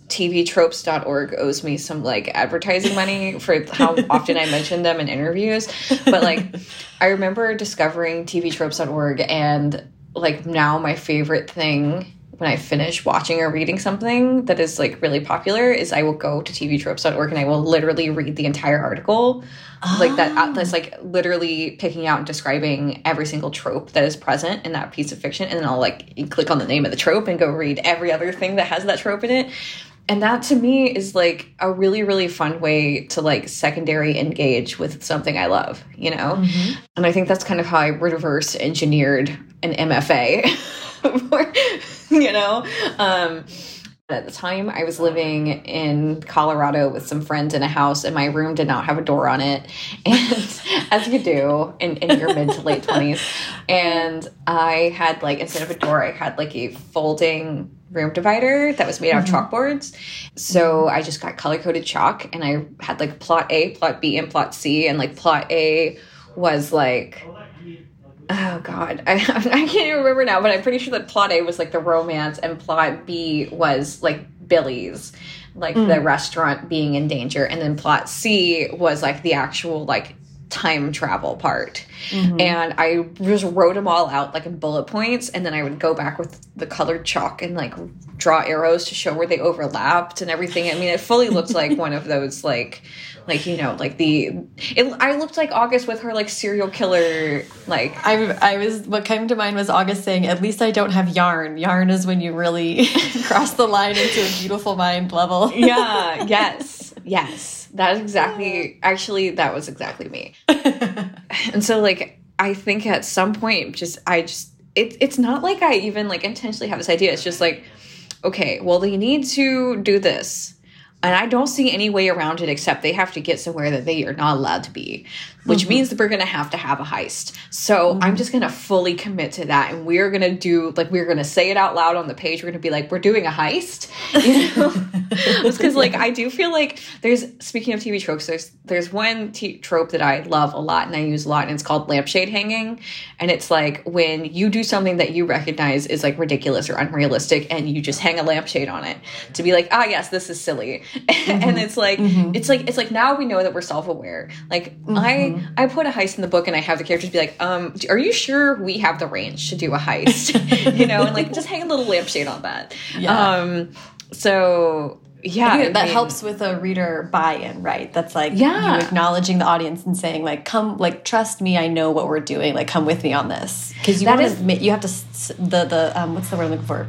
tvtropes.org owes me some like advertising money for how often I mention them in interviews. But like I remember discovering tvtropes.org and like now my favorite thing when I finish watching or reading something that is like really popular is I will go to tvtropes.org and I will literally read the entire article. Oh. Like that that's like literally picking out and describing every single trope that is present in that piece of fiction and then I'll like click on the name of the trope and go read every other thing that has that trope in it. And that to me is like a really really fun way to like secondary engage with something I love, you know? Mm -hmm. And I think that's kind of how I reverse engineered an MFA. you know? Um, at the time, I was living in Colorado with some friends in a house, and my room did not have a door on it. And as you do in, in your mid to late 20s. And I had, like, instead of a door, I had like a folding room divider that was made out of mm-hmm. chalkboards. So I just got color coded chalk, and I had like plot A, plot B, and plot C. And like plot A was like oh god I, I can't even remember now but i'm pretty sure that plot a was like the romance and plot b was like billy's like mm. the restaurant being in danger and then plot c was like the actual like time travel part. Mm -hmm. and i just wrote them all out like in bullet points and then i would go back with the colored chalk and like draw arrows to show where they overlapped and everything. I mean it fully looked like one of those like like you know like the it, i looked like august with her like serial killer like i i was what came to mind was august saying at least i don't have yarn. Yarn is when you really cross the line into a beautiful mind level. Yeah yes yes that is exactly actually that was exactly me. And so like i think at some point just i just it, it's not like i even like intentionally have this idea. It's just like okay well they need to do this and I don't see any way around it except they have to get somewhere that they are not allowed to be which mm -hmm. means that we're going to have to have a heist. So mm -hmm. I'm just going to fully commit to that. And we're going to do, like, we're going to say it out loud on the page. We're going to be like, we're doing a heist. You know? Because, like, I do feel like there's, speaking of TV tropes, there's, there's one trope that I love a lot and I use a lot, and it's called lampshade hanging. And it's like when you do something that you recognize is like ridiculous or unrealistic and you just hang a lampshade on it to be like, ah, yes, this is silly. Mm -hmm. and it's like, mm-hmm. it's like, it's like now we know that we're self aware. Like, I, Mm-hmm. I put a heist in the book and I have the characters be like, um, are you sure we have the range to do a heist? you know, and like just hang a little lampshade on that. Yeah. Um, so yeah that mean, helps with a reader buy-in right that's like yeah. you acknowledging the audience and saying like come like trust me i know what we're doing like come with me on this because you that is you have to the the um what's the word i'm looking for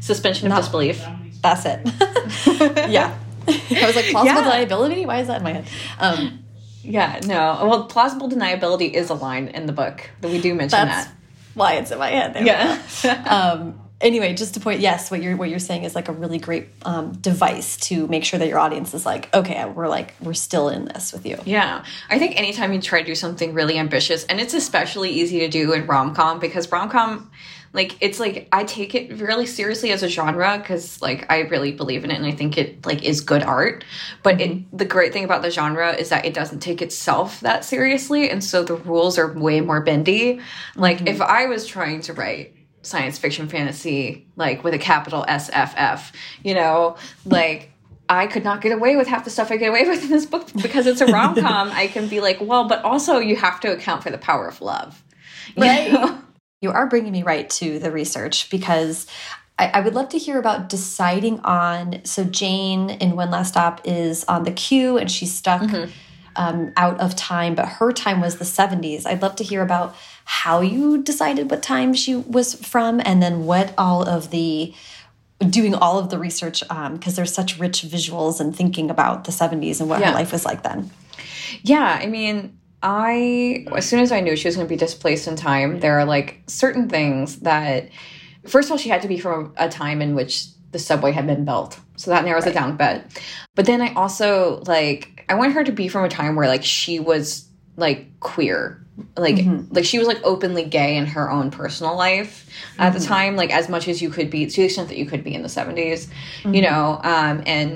suspension of disbelief that's it yeah i was like plausible yeah. deniability why is that in my head um yeah, no. Well, plausible deniability is a line in the book that we do mention That's that. Why it's in my head. There yeah. um, anyway, just to point, yes, what you're what you're saying is like a really great um, device to make sure that your audience is like, okay, we're like we're still in this with you. Yeah, I think anytime you try to do something really ambitious, and it's especially easy to do in rom com because rom com like it's like I take it really seriously as a genre because like I really believe in it and I think it like is good art. But it, mm-hmm. the great thing about the genre is that it doesn't take itself that seriously, and so the rules are way more bendy. Like mm -hmm. if I was trying to write science fiction fantasy like with a capital SFF, you know, like I could not get away with half the stuff I get away with in this book because it's a rom com. I can be like, well, but also you have to account for the power of love. You right. Know? You are bringing me right to the research because I, I, would love to hear about deciding on. So, Jane in One Last Stop is on the Q and she's stuck mm -hmm. um, out of time, but her time was the 70s. I'd love to hear about how you decided what time she was from and then what all of the doing all of the research because um, there's such rich visuals and thinking about the 70s and what yeah. her life was like then. Yeah, I mean, I as soon as I knew she was going to be displaced in time, there are like certain things that first of all she had to be from a time in which the subway had been built. So that narrows right. it down a bit. But then I also like I want her to be from a time where like she was like queer like mm -hmm. like she was like openly gay in her own personal life at mm -hmm. the mm-hmm. time like as much as you could be to the extent that you could be in the 70s mm -hmm. you mm-hmm. know um and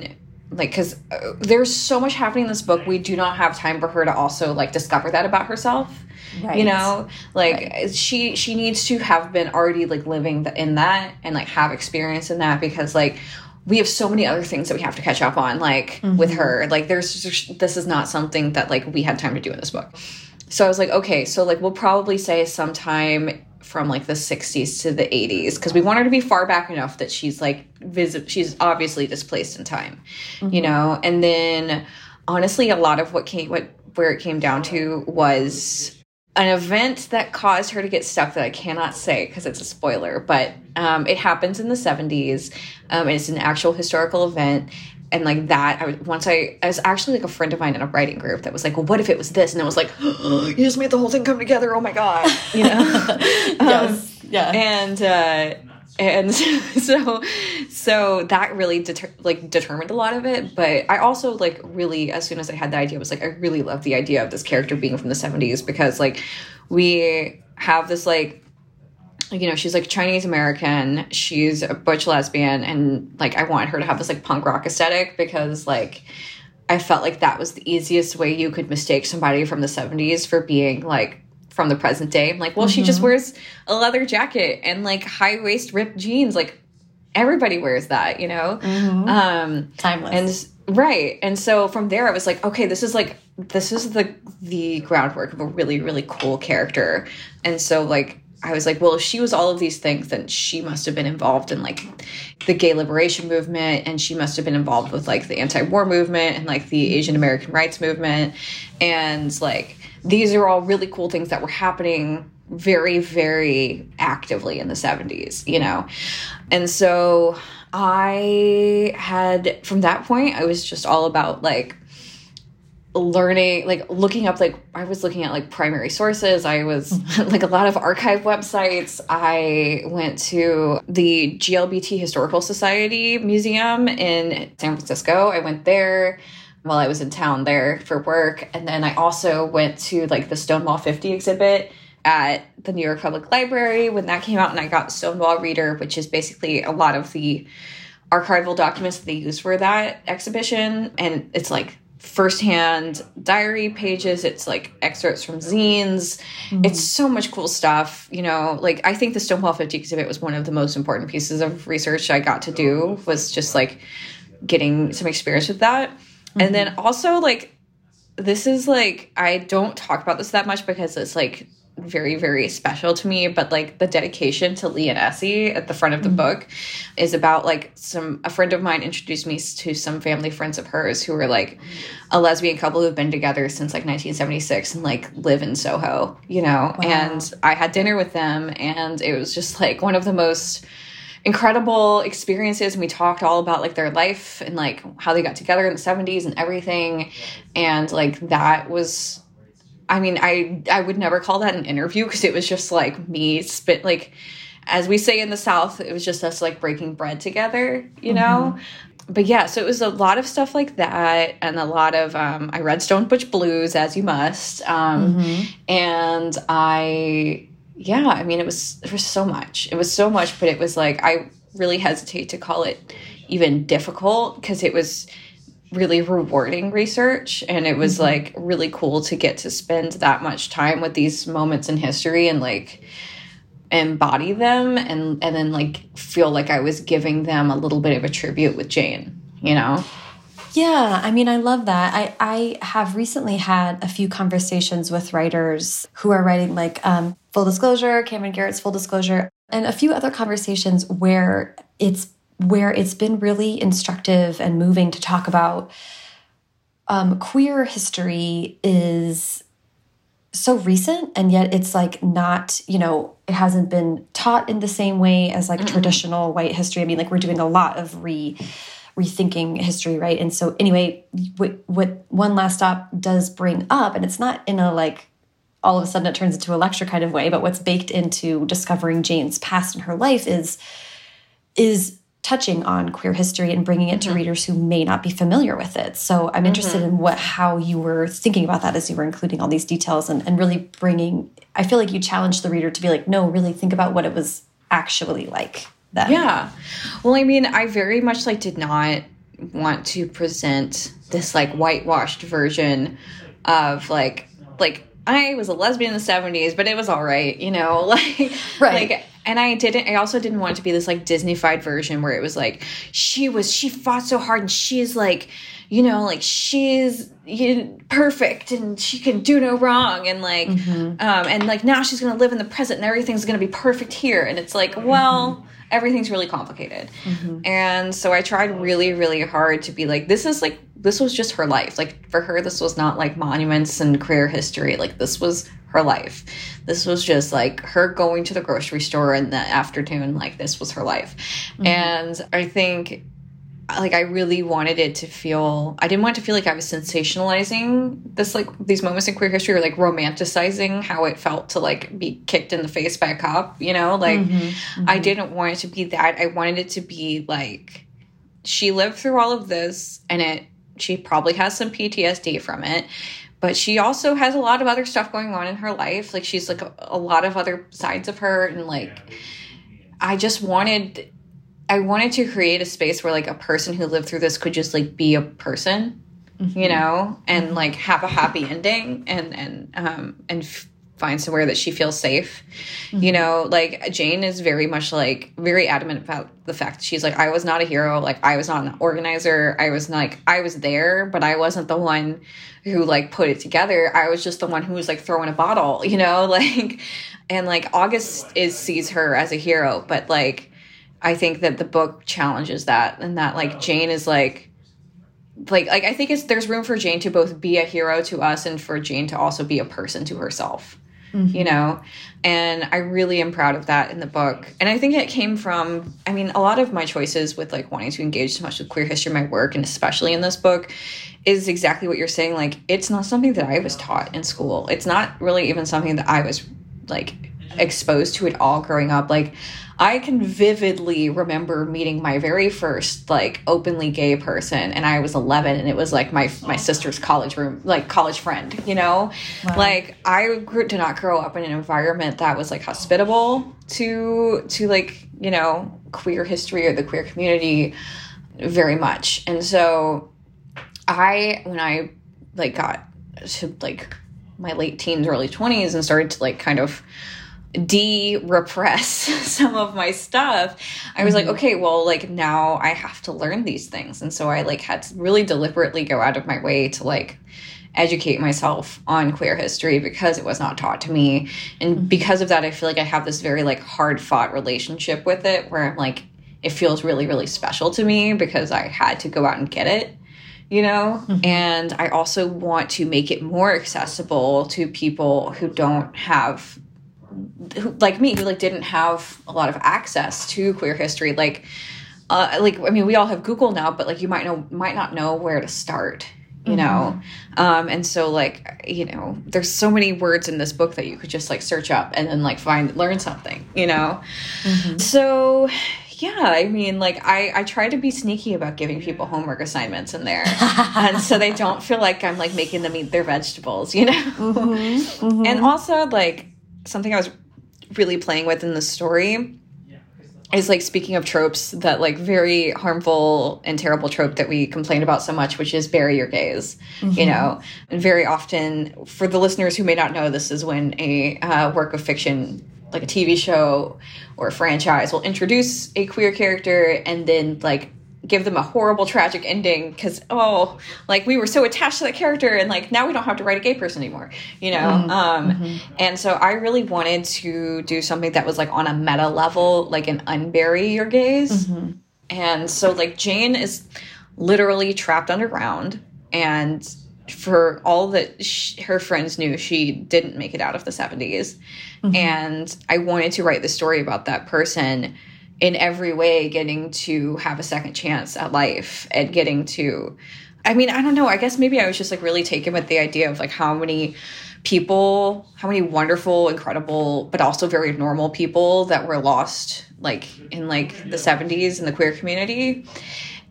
like because uh, there's so much happening in this book we do not have time for her to also like discover that about herself right. you know like right. she she needs to have been already like living in that and like have experience in that because like we have so many other things that we have to catch up on like mm -hmm. with her like there's just, this is not something that like we had time to do in this book so I was like, okay, so like we'll probably say sometime from like the 60s to the 80s because we want her to be far back enough that she's like visit she's obviously displaced in time mm -hmm. you mm-hmm. know and then honestly a lot of what came what where it came down to was an event that caused her to get stuck that I cannot say because it's a spoiler, but um, it happens in the 70s. Um, it's an actual historical event and like that I was, once I I was actually like a friend of mine in a writing group that was like well what if it was this? And I was like oh, you just made the whole thing come together. Oh my god. You know? Yes. Um, yeah. and uh and so so that really deter like determined a lot of it. But i also like really as soon as i had the idea I was like i really love the idea of this character being from the 70s because like we have this like you know, she's like Chinese American, she's a butch lesbian, and like I want her to have this like punk rock aesthetic because like I felt like that was the easiest way you could mistake somebody from the 70s for being like from the present day. I'm like, well, mm -hmm. she just mm-hmm. wears a leather jacket and like high waist ripped jeans. Like everybody wears that, you know? Mm -hmm. Um timeless. And right. And so from there I was like, okay, this is like this is the the groundwork of a really, really cool character. And so like I was like, well, if she was all of these things, then she must have been involved in like the gay liberation movement and she must have been involved with like the anti-war movement and like the Asian American rights movement. And like these are all really cool things that were happening very, very actively in the 70s, you know? And so I had, from that point, I was just all about like learning like looking up like i was looking at like primary sources. I was mm-hmm. like a lot of archive websites. I went to the glbt historical society museum in san francisco. I went there while i was in town there for work. And then i also went to like the stonewall 50 exhibit at the new york public library when that came out and i got stonewall reader which is basically a lot of the archival documents that they use for that exhibition. And it's like firsthand diary pages it's like excerpts from zines mm. it's so much cool stuff you know like i think the stonewall 50 exhibit was one of the most important pieces of research i got to do was just like getting some experience with that mm -hmm. and then mm-hmm. also like this is like i don't talk about this that much because it's like very very special to me but like the dedication to lee and essie at the front of the mm -hmm. book is about like some a friend of mine introduced me to some family friends of hers who were like a lesbian couple who've been together since like 1976 and like live in soho you know wow. and i had dinner with them and it was just like one of the most incredible experiences and we talked all about like their life and like how they got together in the 70s and everything and like that was I mean, I I would never call that an interview because it was just like me spit like as we say in the South, it was just us like breaking bread together, you know? Mm -hmm. But yeah, so it was a lot of stuff like that and a lot of um I read Stone Butch Blues as you must. Um mm -hmm. and I yeah, I mean it was it was so much. It was so much, but it was like I really hesitate to call it even difficult because it was really rewarding research and it was mm -hmm. like really cool to get to spend that much time with these moments in history and like embody them and and then like feel like I was giving them a little bit of a tribute with Jane, you know? Yeah, I mean, I love that. I, I have recently had a few conversations with writers who are writing, like um, Full Disclosure, Camryn Garrett's Full Disclosure, and a few other conversations where it's where it's been really instructive and moving to talk about um, queer history is so recent and yet it's like not you know it hasn't been taught in the same way as like mm traditional white history. I mean like we're doing a lot of re rethinking history right? And so anyway what what one last stop does bring up and it's not in a like all of a sudden it turns into a lecture kind of way but what's baked into discovering jane's past in her life is is touching on queer history and bringing it to mm -hmm. readers who may not be familiar with it. So I'm interested mm -hmm. in what how you were thinking about that as you were including all these details and, and really bringing. I feel like you challenged the reader to be like, no, really think about what it was actually like. Then. Yeah. Well, I mean, I very much like did not want to present this like whitewashed version of like like I was a lesbian in the 70s, but it was all right, you know, like right. like and I didn't I also didn't want it to be this like Disneyfied version where it was like she was she fought so hard and she's like you know like she's you perfect and she can do no wrong and like mm -hmm. um and like now she's going to live in the present and everything's going to be perfect here and it's like well mm -hmm. everything's really complicated mm -hmm. and so I tried really really hard to be like this is like this was just her life like for her this was not like monuments and career history like this was her life. This was just like her going to the grocery store in the afternoon, like this was her life. Mm -hmm. And I think like I really wanted it to feel I didn't want to feel like I was sensationalizing this like these moments in queer history or like romanticizing how it felt to like be kicked in the face by a cop, you know? Like mm -hmm. Mm -hmm. I didn't want it to be that. I wanted it to be like she lived through all of this and it she probably has some PTSD from it but she also has a lot of other stuff going on in her life like she's like a, a, lot of other sides of her and like i just wanted i wanted to create a space where like a person who lived through this could just like be a person mm-hmm. you know and mm-hmm. like have a happy ending and and um and find somewhere that she feels safe. Mm-hmm. You know, like Jane is very much like very adamant about the fact that she's like, I was not a hero. Like I was not an organizer. I was like, I was there, but I wasn't the one who like put it together. I was just the one who was like throwing a bottle, you know, like, and like August is sees her as a hero, but like, I think that the book challenges that and that like Jane is like, like like I think it's there's room for Jane to both be a hero to us and for Jane to also be a person to herself. Mm -hmm. you know? And i really am proud of that in the book. And i think it came from i mean a lot of my choices with like wanting to engage so much with queer history in my work and especially in this book is exactly what you're saying like it's not something that i was taught in school. It's not really even something that i was like exposed to it all growing up like I can vividly remember meeting my very first like openly gay person and I was 11 and it was like my my sister's college room like college friend, you know? Wow. Like I grew, did not grow up in an environment that was like hospitable to to like, you know, queer history or the queer community very much. And so I when I like got to like my late teens early 20s and started to like kind of de-repress some of my stuff i was mm -hmm. like mm-hmm. okay well like now i have to learn these things and so i like had to really deliberately go out of my way to like educate myself on queer history because it was not taught to me and mm -hmm. because of that i feel like i have this very like hard fought relationship with it where i'm like it feels really really special to me because i had to go out and get it you know mm -hmm. and i also want to make it more accessible to people who don't have who, like me who like didn't have a lot of access to queer history like uh, like I mean we all have Google now but like you might know might not know where to start you mm -hmm. know um and so like you know there's so many words in this book that you could just like search up and then like find learn something you know mm -hmm. so yeah i mean like i i try to be sneaky about giving people homework assignments in there and so they don't feel like i'm like making them eat their vegetables you know mm -hmm. Mm -hmm. and also like something I was really playing with in the story is like speaking of tropes that like very harmful and terrible trope that we complain about so much which is bury your gays mm -hmm. you mm-hmm. know and very often for the listeners who may not know this is when a uh, work of fiction like a tv show or a franchise will introduce a queer character and then like give them a horrible tragic ending because oh like we were so attached to that character and like now we don't have to write a gay person anymore you know mm-hmm. um mm-hmm. and so i really wanted to do something that was like on a meta level like an unbury your gays mm-hmm. and so like jane is literally trapped underground and for all that she, her friends knew she didn't make it out of the 70s mm-hmm. and i wanted to write the story about that person in every way getting to have a second chance at life and getting to I mean, I don't know. I guess maybe I was just like really taken with the idea of like how many people, how many wonderful, incredible, but also very normal people that were lost like in like the 70s in the queer community.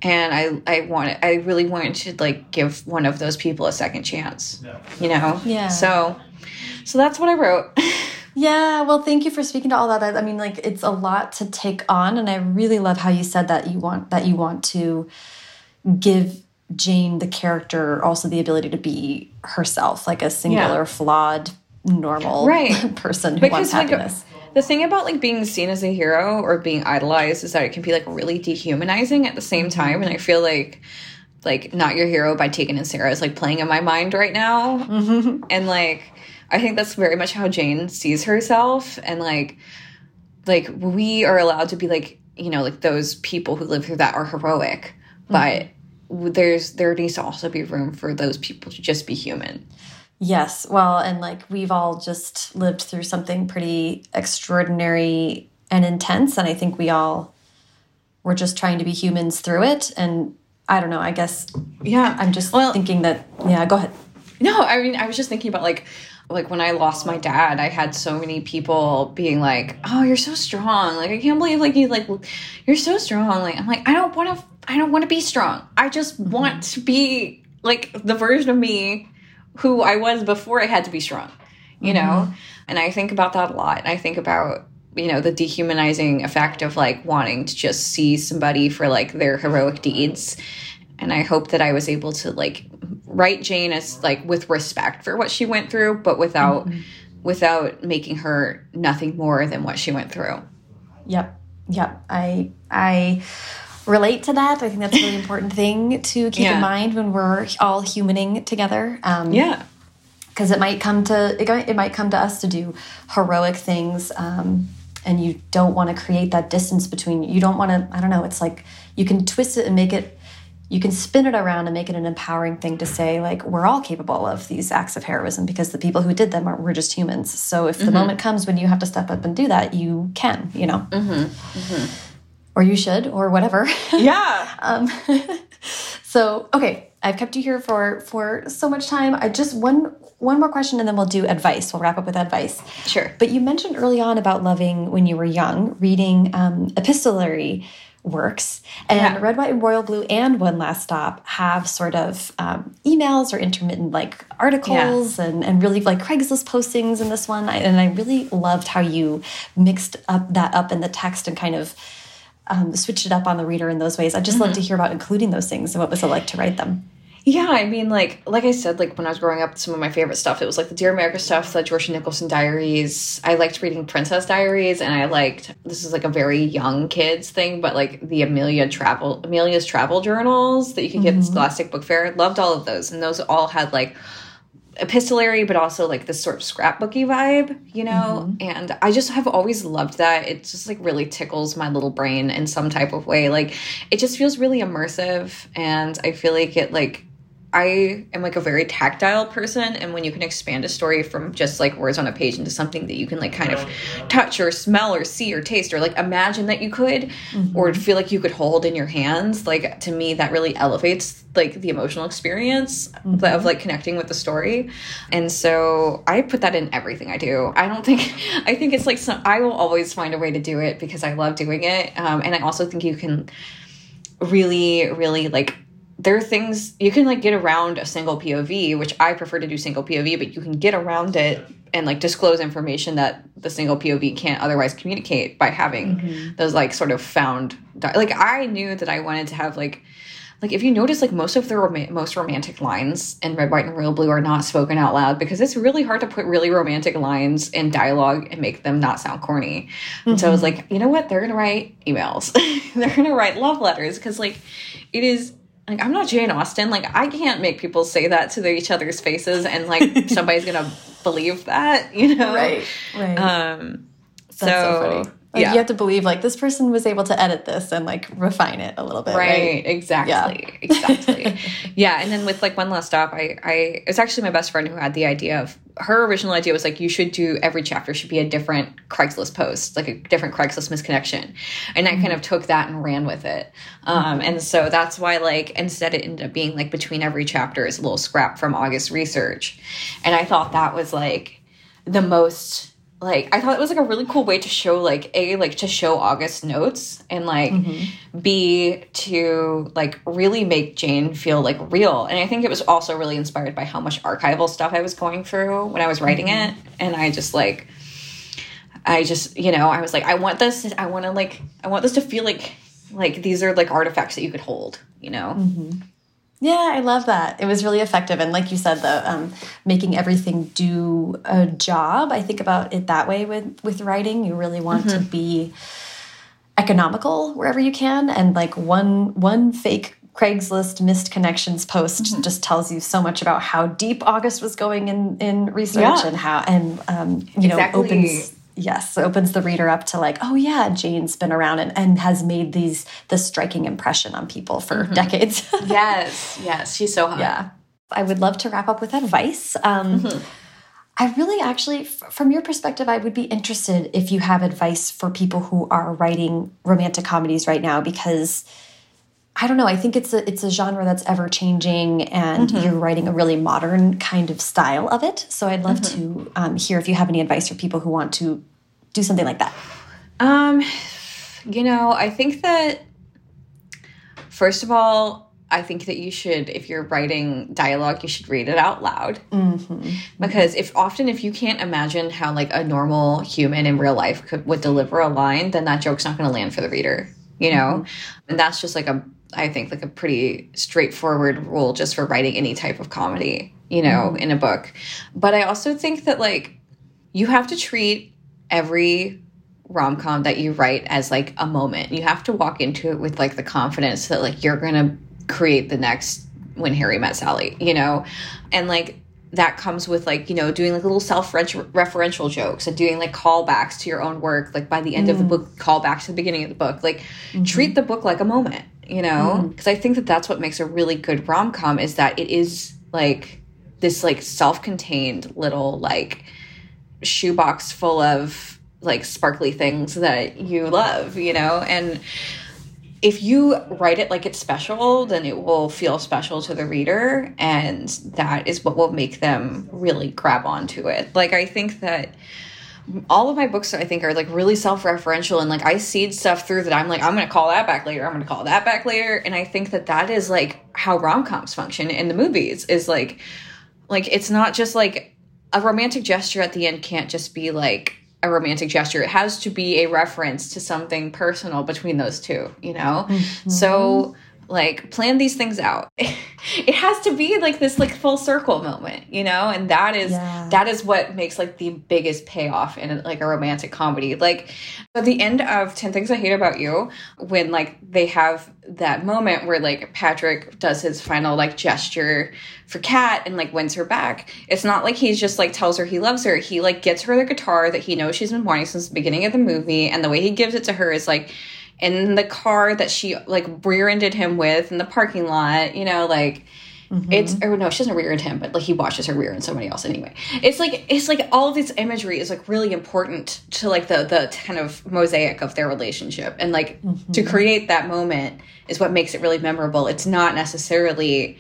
And I I wanted I really wanted to like give one of those people a second chance. You know? Yeah. So so that's what I wrote. Yeah, well, thank you for speaking to all that. I mean, like it's a lot to take on, and I really love how you said that you want that you want to give Jane the character also the ability to be herself, like a singular, yeah. flawed, normal right. person who because, wants happiness. Like, the thing about like being seen as a hero or being idolized is that it can be like really dehumanizing at the same mm-hmm. time, and I feel like like not your hero by Tegan and Sara is like playing in my mind right now, mm -hmm. and like I think that's very much how Jane sees herself and like like we are allowed to be like, you know, like those people who live through that are heroic, mm-hmm. but there's there needs to also be room for those people to just be human. Yes. Well, and like we've all just lived through something pretty extraordinary and intense and I think we all we're just trying to be humans through it and I don't know, I guess yeah, I'm just well, thinking that yeah, go ahead. No, I mean I was just thinking about like like when I lost my dad, I had so many people being like, "Oh, you're so strong! Like I can't believe like you like you're so strong!" Like I'm like I don't want to I don't want to be strong. I just mm-hmm. want to be like the version of me who I was before I had to be strong. You mm -hmm. know, and I think about that a lot. I think about you know the dehumanizing effect of like wanting to just see somebody for like their heroic deeds and I hope that I was able to like write Jane as like with respect for what she went through, but without mm -hmm. without making her nothing more than what she went through. Yep. Yep. I I relate to that. I think that's a really important thing to keep yeah. in mind when we're all humaning together. Um, yeah. Because it might come to it, it might come to us to do heroic things, um, and you don't want to create that distance between. You don't want to. I don't know. It's like you can twist it and make it you can spin it around and make it an empowering thing to say like we're all capable of these acts of heroism because the people who did them are we're just humans. So if the mm -hmm. moment comes when you have to step up and do that you can you know? Mm -hmm. Mm -hmm. or you should or whatever. Yeah. Um, so okay i've kept you here for for so much time. I just one one more question and then we'll do advice. We'll wrap up with advice. Sure. But you mentioned early on about loving when you were young reading um, epistolary works. And yeah. Red, White, and Royal Blue and One Last Stop have sort of um, emails or intermittent like articles yeah. and, and really like Craigslist postings in this one. I, and I really loved how you mixed up that up in the text and kind of um, switched it up on the reader in those ways. I'd just mm -hmm. love to hear about including those things and what was it like to write them. Yeah, I mean, like like I said, like when I was growing up, some of my favorite stuff it was like the Dear America stuff, the Georgia Nicolson diaries. I liked reading Princess Diaries, and I liked this is like a very young kids thing, but like the Amelia travel Amelia's travel journals that you could get mm -hmm. in mm-hmm. Scholastic Book Fair. Loved all of those, and those all had like epistolary, but also like this sort of scrapbooky vibe, you know? Mm -hmm. And I just have always loved that. It just like really tickles my little brain in some type of way. Like it just feels really immersive. And I feel like it like I am like a very tactile person and when you can expand a story from just like words on a page into something that you can like kind of touch or smell or see or taste or like imagine that you could mm -hmm. or feel like you could hold in your hands like to me that really elevates like the emotional experience mm -hmm. of like connecting with the story and so I put that in everything I do I don't think I think it's like some I will always find a way to do it because I love doing it um, and I also think you can really really like there are things you can like get around a single POV, which I prefer to do single POV, but you can get around it and like disclose information that the single POV can't otherwise communicate by having mm -hmm. those like sort of found like I knew that I wanted to have like like if you notice like most of the rom most romantic lines in red white and royal blue are not spoken out loud because it's really hard to put really romantic lines in dialogue and make them not sound corny mm -hmm. and so i was mm-hmm. like you know what they're gonna write emails they're gonna write love letters because like it is like i'm not jane austen. Like i can't make people say that to their, each other's faces and like somebody's gonna believe that you know? Right right. Um That's so, so like yeah. you have to believe like this person was able to edit this and like refine it a little bit. Right. right? Exactly. Yeah. Exactly. yeah. And then with like one last stop, I, I, it's actually my best friend who had the idea of her original idea was like, you should do every chapter should be a different Craigslist post, like a different Craigslist misconnection. And I mm -hmm. kind of took that and ran with it. Um, mm -hmm. And so that's why like, instead it ended up being like between every chapter is a little scrap from August research. And I thought that was like the most like I thought it was like a really cool way to show like a like to show August notes and like mm -hmm. b to like really make Jane feel like real. And I think it was also really inspired by how much archival stuff I was going through when I was writing mm -hmm. it. And I just like I just you know I was like I want this I want to like I want this to feel like like these are like artifacts that you could hold. You know. Mm -hmm. Yeah, I love that. It was really effective. And like you said, the um, making everything do a job, I think about it that way with, with writing. You really want mm -hmm. to mm-hmm. be economical wherever you can. And like one, one fake Craigslist missed connections post mm -hmm. just tells you so much about how deep August was going in, in research yeah. and how, and, um, you exactly. know, opens yes opens the reader up to like oh yeah jane's been around and, and has made these this striking impression on people for mm -hmm. decades yes yes she's so hot yeah i would love to wrap up with advice um, mm -hmm. i really actually from your perspective i would be interested if you have advice for people who are writing romantic comedies right now because I don't know. I think it's a it's a genre that's ever changing, and mm -hmm. you're writing a really modern kind of style of it. So I'd love mm -hmm. to um, hear if you have any advice for people who want to do something like that? Um, you know, I think that first of all, I think that you should, if you're writing dialogue, you should read it out loud. Mm -hmm. Because if often if you can't imagine how like a normal human in real life could would deliver a line, then that joke's not going to land for the reader. You know, mm -hmm. and that's just like a I think like a pretty straightforward rule just for writing any type of comedy. You know, mm -hmm. in a book. But I also think that like you have to treat every rom-com that you write as like a moment. You have to walk into it with like the confidence that like you're going to create the next when Harry met Sally, you know? And like that comes with like, you know, doing like little self-referential jokes and doing like callbacks to your own work. Like by the end mm. of the mm. book, call back to the beginning of the book. Like mm -hmm. treat the book like a moment, you know? Because mm. I think that that's what makes a really good rom-com is that it is like this like self-contained little like shoebox full of like sparkly things that you love, you know? And if you write it like it's special, then it will feel special to the reader. And that is what will make them really grab onto it. Like, I think that all of my books I think are like really self-referential and like I seed stuff through that I'm like I'm going to call that back later I'm going to call that back later and I think that that is like how rom-coms function in the movies is like like it's not just like a romantic gesture at the end can't just be like a romantic gesture. It has to be a reference to something personal between those two, you know? Mm -hmm. So like plan these things out. It has to be like this like full circle moment you know? And that is yeah. that is what makes like the biggest payoff in like a romantic comedy. Like at the end of 10 things i hate about you when like they have that moment where like patrick does his final like gesture for kat and like wins her back it's not like he's just like tells her he loves her. He like gets her the guitar that he knows she's been wanting since the beginning of the movie and the way he gives it to her is like in the car that she like rear-ended him with in the parking lot you know like mm -hmm. it's or no she doesn't rear-end him but like he watches her rear-end somebody else anyway it's like it's like all of this imagery is like really important to like the the kind of mosaic of their relationship and like mm -hmm. to create that moment is what makes it really memorable it's not necessarily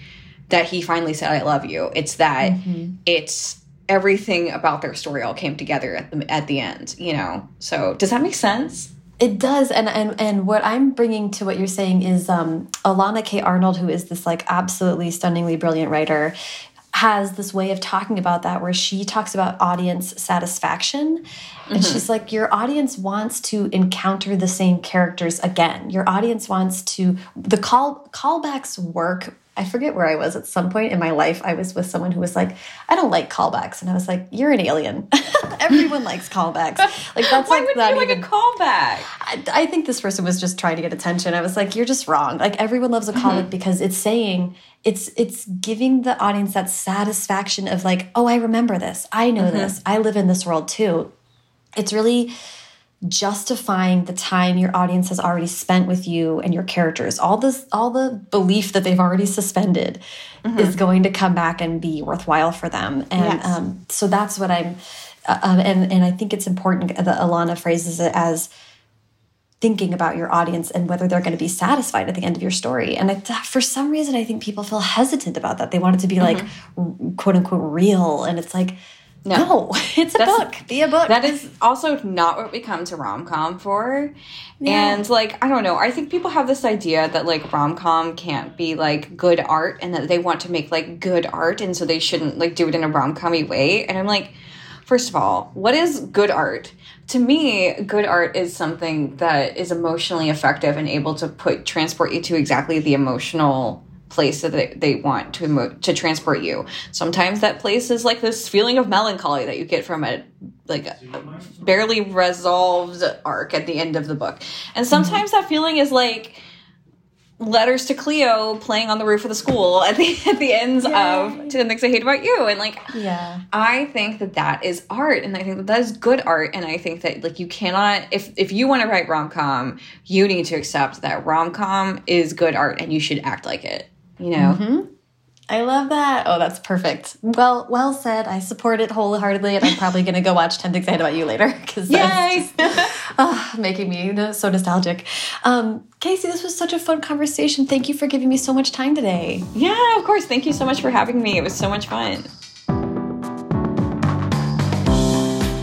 that he finally said i love you it's that mm -hmm. it's everything about their story all came together at the at the end you know so does that make sense it does, and and and what I'm bringing to what you're saying is um, Elana K. Arnold, who is this like absolutely stunningly brilliant writer, has this way of talking about that where she talks about audience satisfaction and mm -hmm. she's like your audience wants to encounter the same characters again your audience wants to the call callbacks work I forget where I was at some point in my life. I was with someone who was like, I don't like callbacks. And I was like, you're an alien. Everyone likes callbacks. Like that's Why like not you even, like a callback? I, I, think this person was just trying to get attention. I was like, you're just wrong. Like everyone loves a callback mm -hmm. because it's saying it's it's giving the audience that satisfaction of like, oh, I remember this. I know mm -hmm. this. I live in this world too. It's really justifying the time your audience has already spent with you and your characters all this all the belief that they've already suspended mm -hmm. is going to come back and be worthwhile for them and yes. um, so that's what i'm uh, um, and and i think it's important that elana phrases it as thinking about your audience and whether they're going to be satisfied at the end of your story and I, for some reason i think people feel hesitant about that they want it to be like mm -hmm. quote unquote real and it's like no, no it's a That's, book. Be a book. That is also not what we come to rom com for. Yeah. And like, I don't know. I think people have this idea that like rom com can't be like good art and that they want to make like good art and so they shouldn't like do it in a rom commy way. And I'm like, first of all, what is good art? To me, good art is something that is emotionally effective and able to put transport you to exactly the emotional place that they, they want to move, to transport you. Sometimes that place is like this feeling of melancholy that you get from a like a barely resolved arc at the end of the book. And mm-hmm. sometimes mm -hmm. that feeling is like letters to Cleo playing on the roof of the school at the at the ends Yay. of 10 Things I Hate About You and like yeah I think that that is art and I think that that is good art and I think that like you cannot if if you want to write rom-com you need to accept that rom-com is good art and you should act like it you know. Mm -hmm. I love that. Oh, that's perfect. Well, well said. I support it wholeheartedly, and I'm probably going to go watch 10 Things I Hate About You later because that's oh, making me so nostalgic. Um, Casey, this was such a fun conversation. Thank you for giving me so much time today. Yeah, of course. Thank you so much for having me. It was so much fun.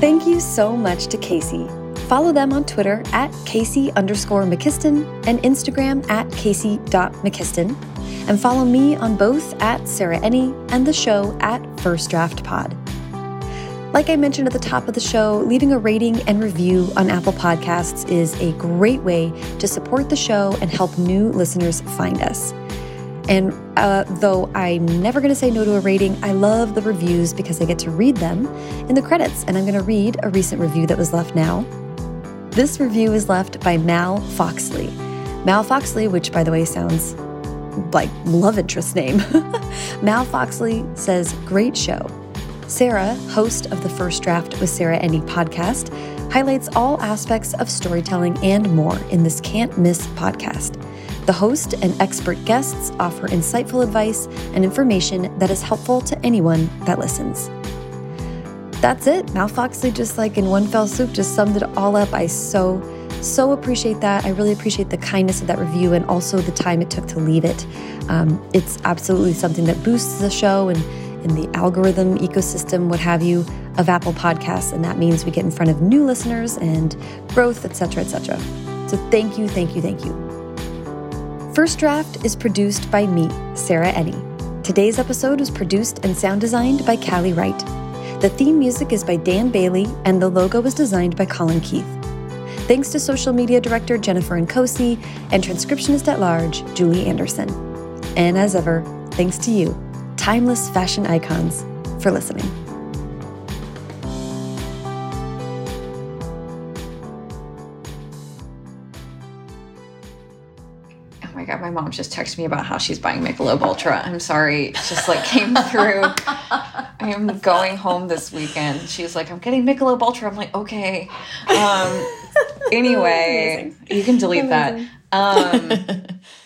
Thank you so much to Casey. Follow them on Twitter at Casey underscore McQuiston and Instagram at Casey.McQuiston and follow me on both at Sarah Enni and the show at First Draft Pod. Like I mentioned at the top of the show, leaving a rating and review on Apple Podcasts is a great way to support the show and help new listeners find us. And uh, though I'm never going to say no to a rating, I love the reviews because I get to read them in the credits. And I'm going to read a recent review that was left now. This review is left by Mal Foxley. Mal Foxley, which by the way sounds like love interest name. Mal Foxley says, Great show. Sarah, host of the First Draft with Sarah Enni podcast, highlights all aspects of storytelling and more in this can't miss podcast. The host and expert guests offer insightful advice and information that is helpful to anyone that listens. That's it. Mal Foxley just like in one fell swoop just summed it all up. I so so appreciate that. I really appreciate the kindness of that review and also the time it took to leave it. Um, it's absolutely something that boosts the show and, in the algorithm, ecosystem, what have you, of Apple Podcasts. And that means we get in front of new listeners and growth, etc., etc. So thank you, thank you, thank you. First Draft is produced by me, Sarah Enni. Today's episode was produced and sound designed by Callie Wright. The theme music is by Dan Bailey, and the logo was designed by Colin Keith. Thanks to social media director Jennifer Nkosi and transcriptionist at large Julie Anderson. And as ever, thanks to you, timeless fashion icons, for listening. My god, mom just texted me about how she's buying Michelob Ultra. I'm sorry, it just like came through. I am going home this weekend. She's like, I'm getting Michelob Ultra. I'm like, okay. Um, anyway, you can delete Amazing. that. Um,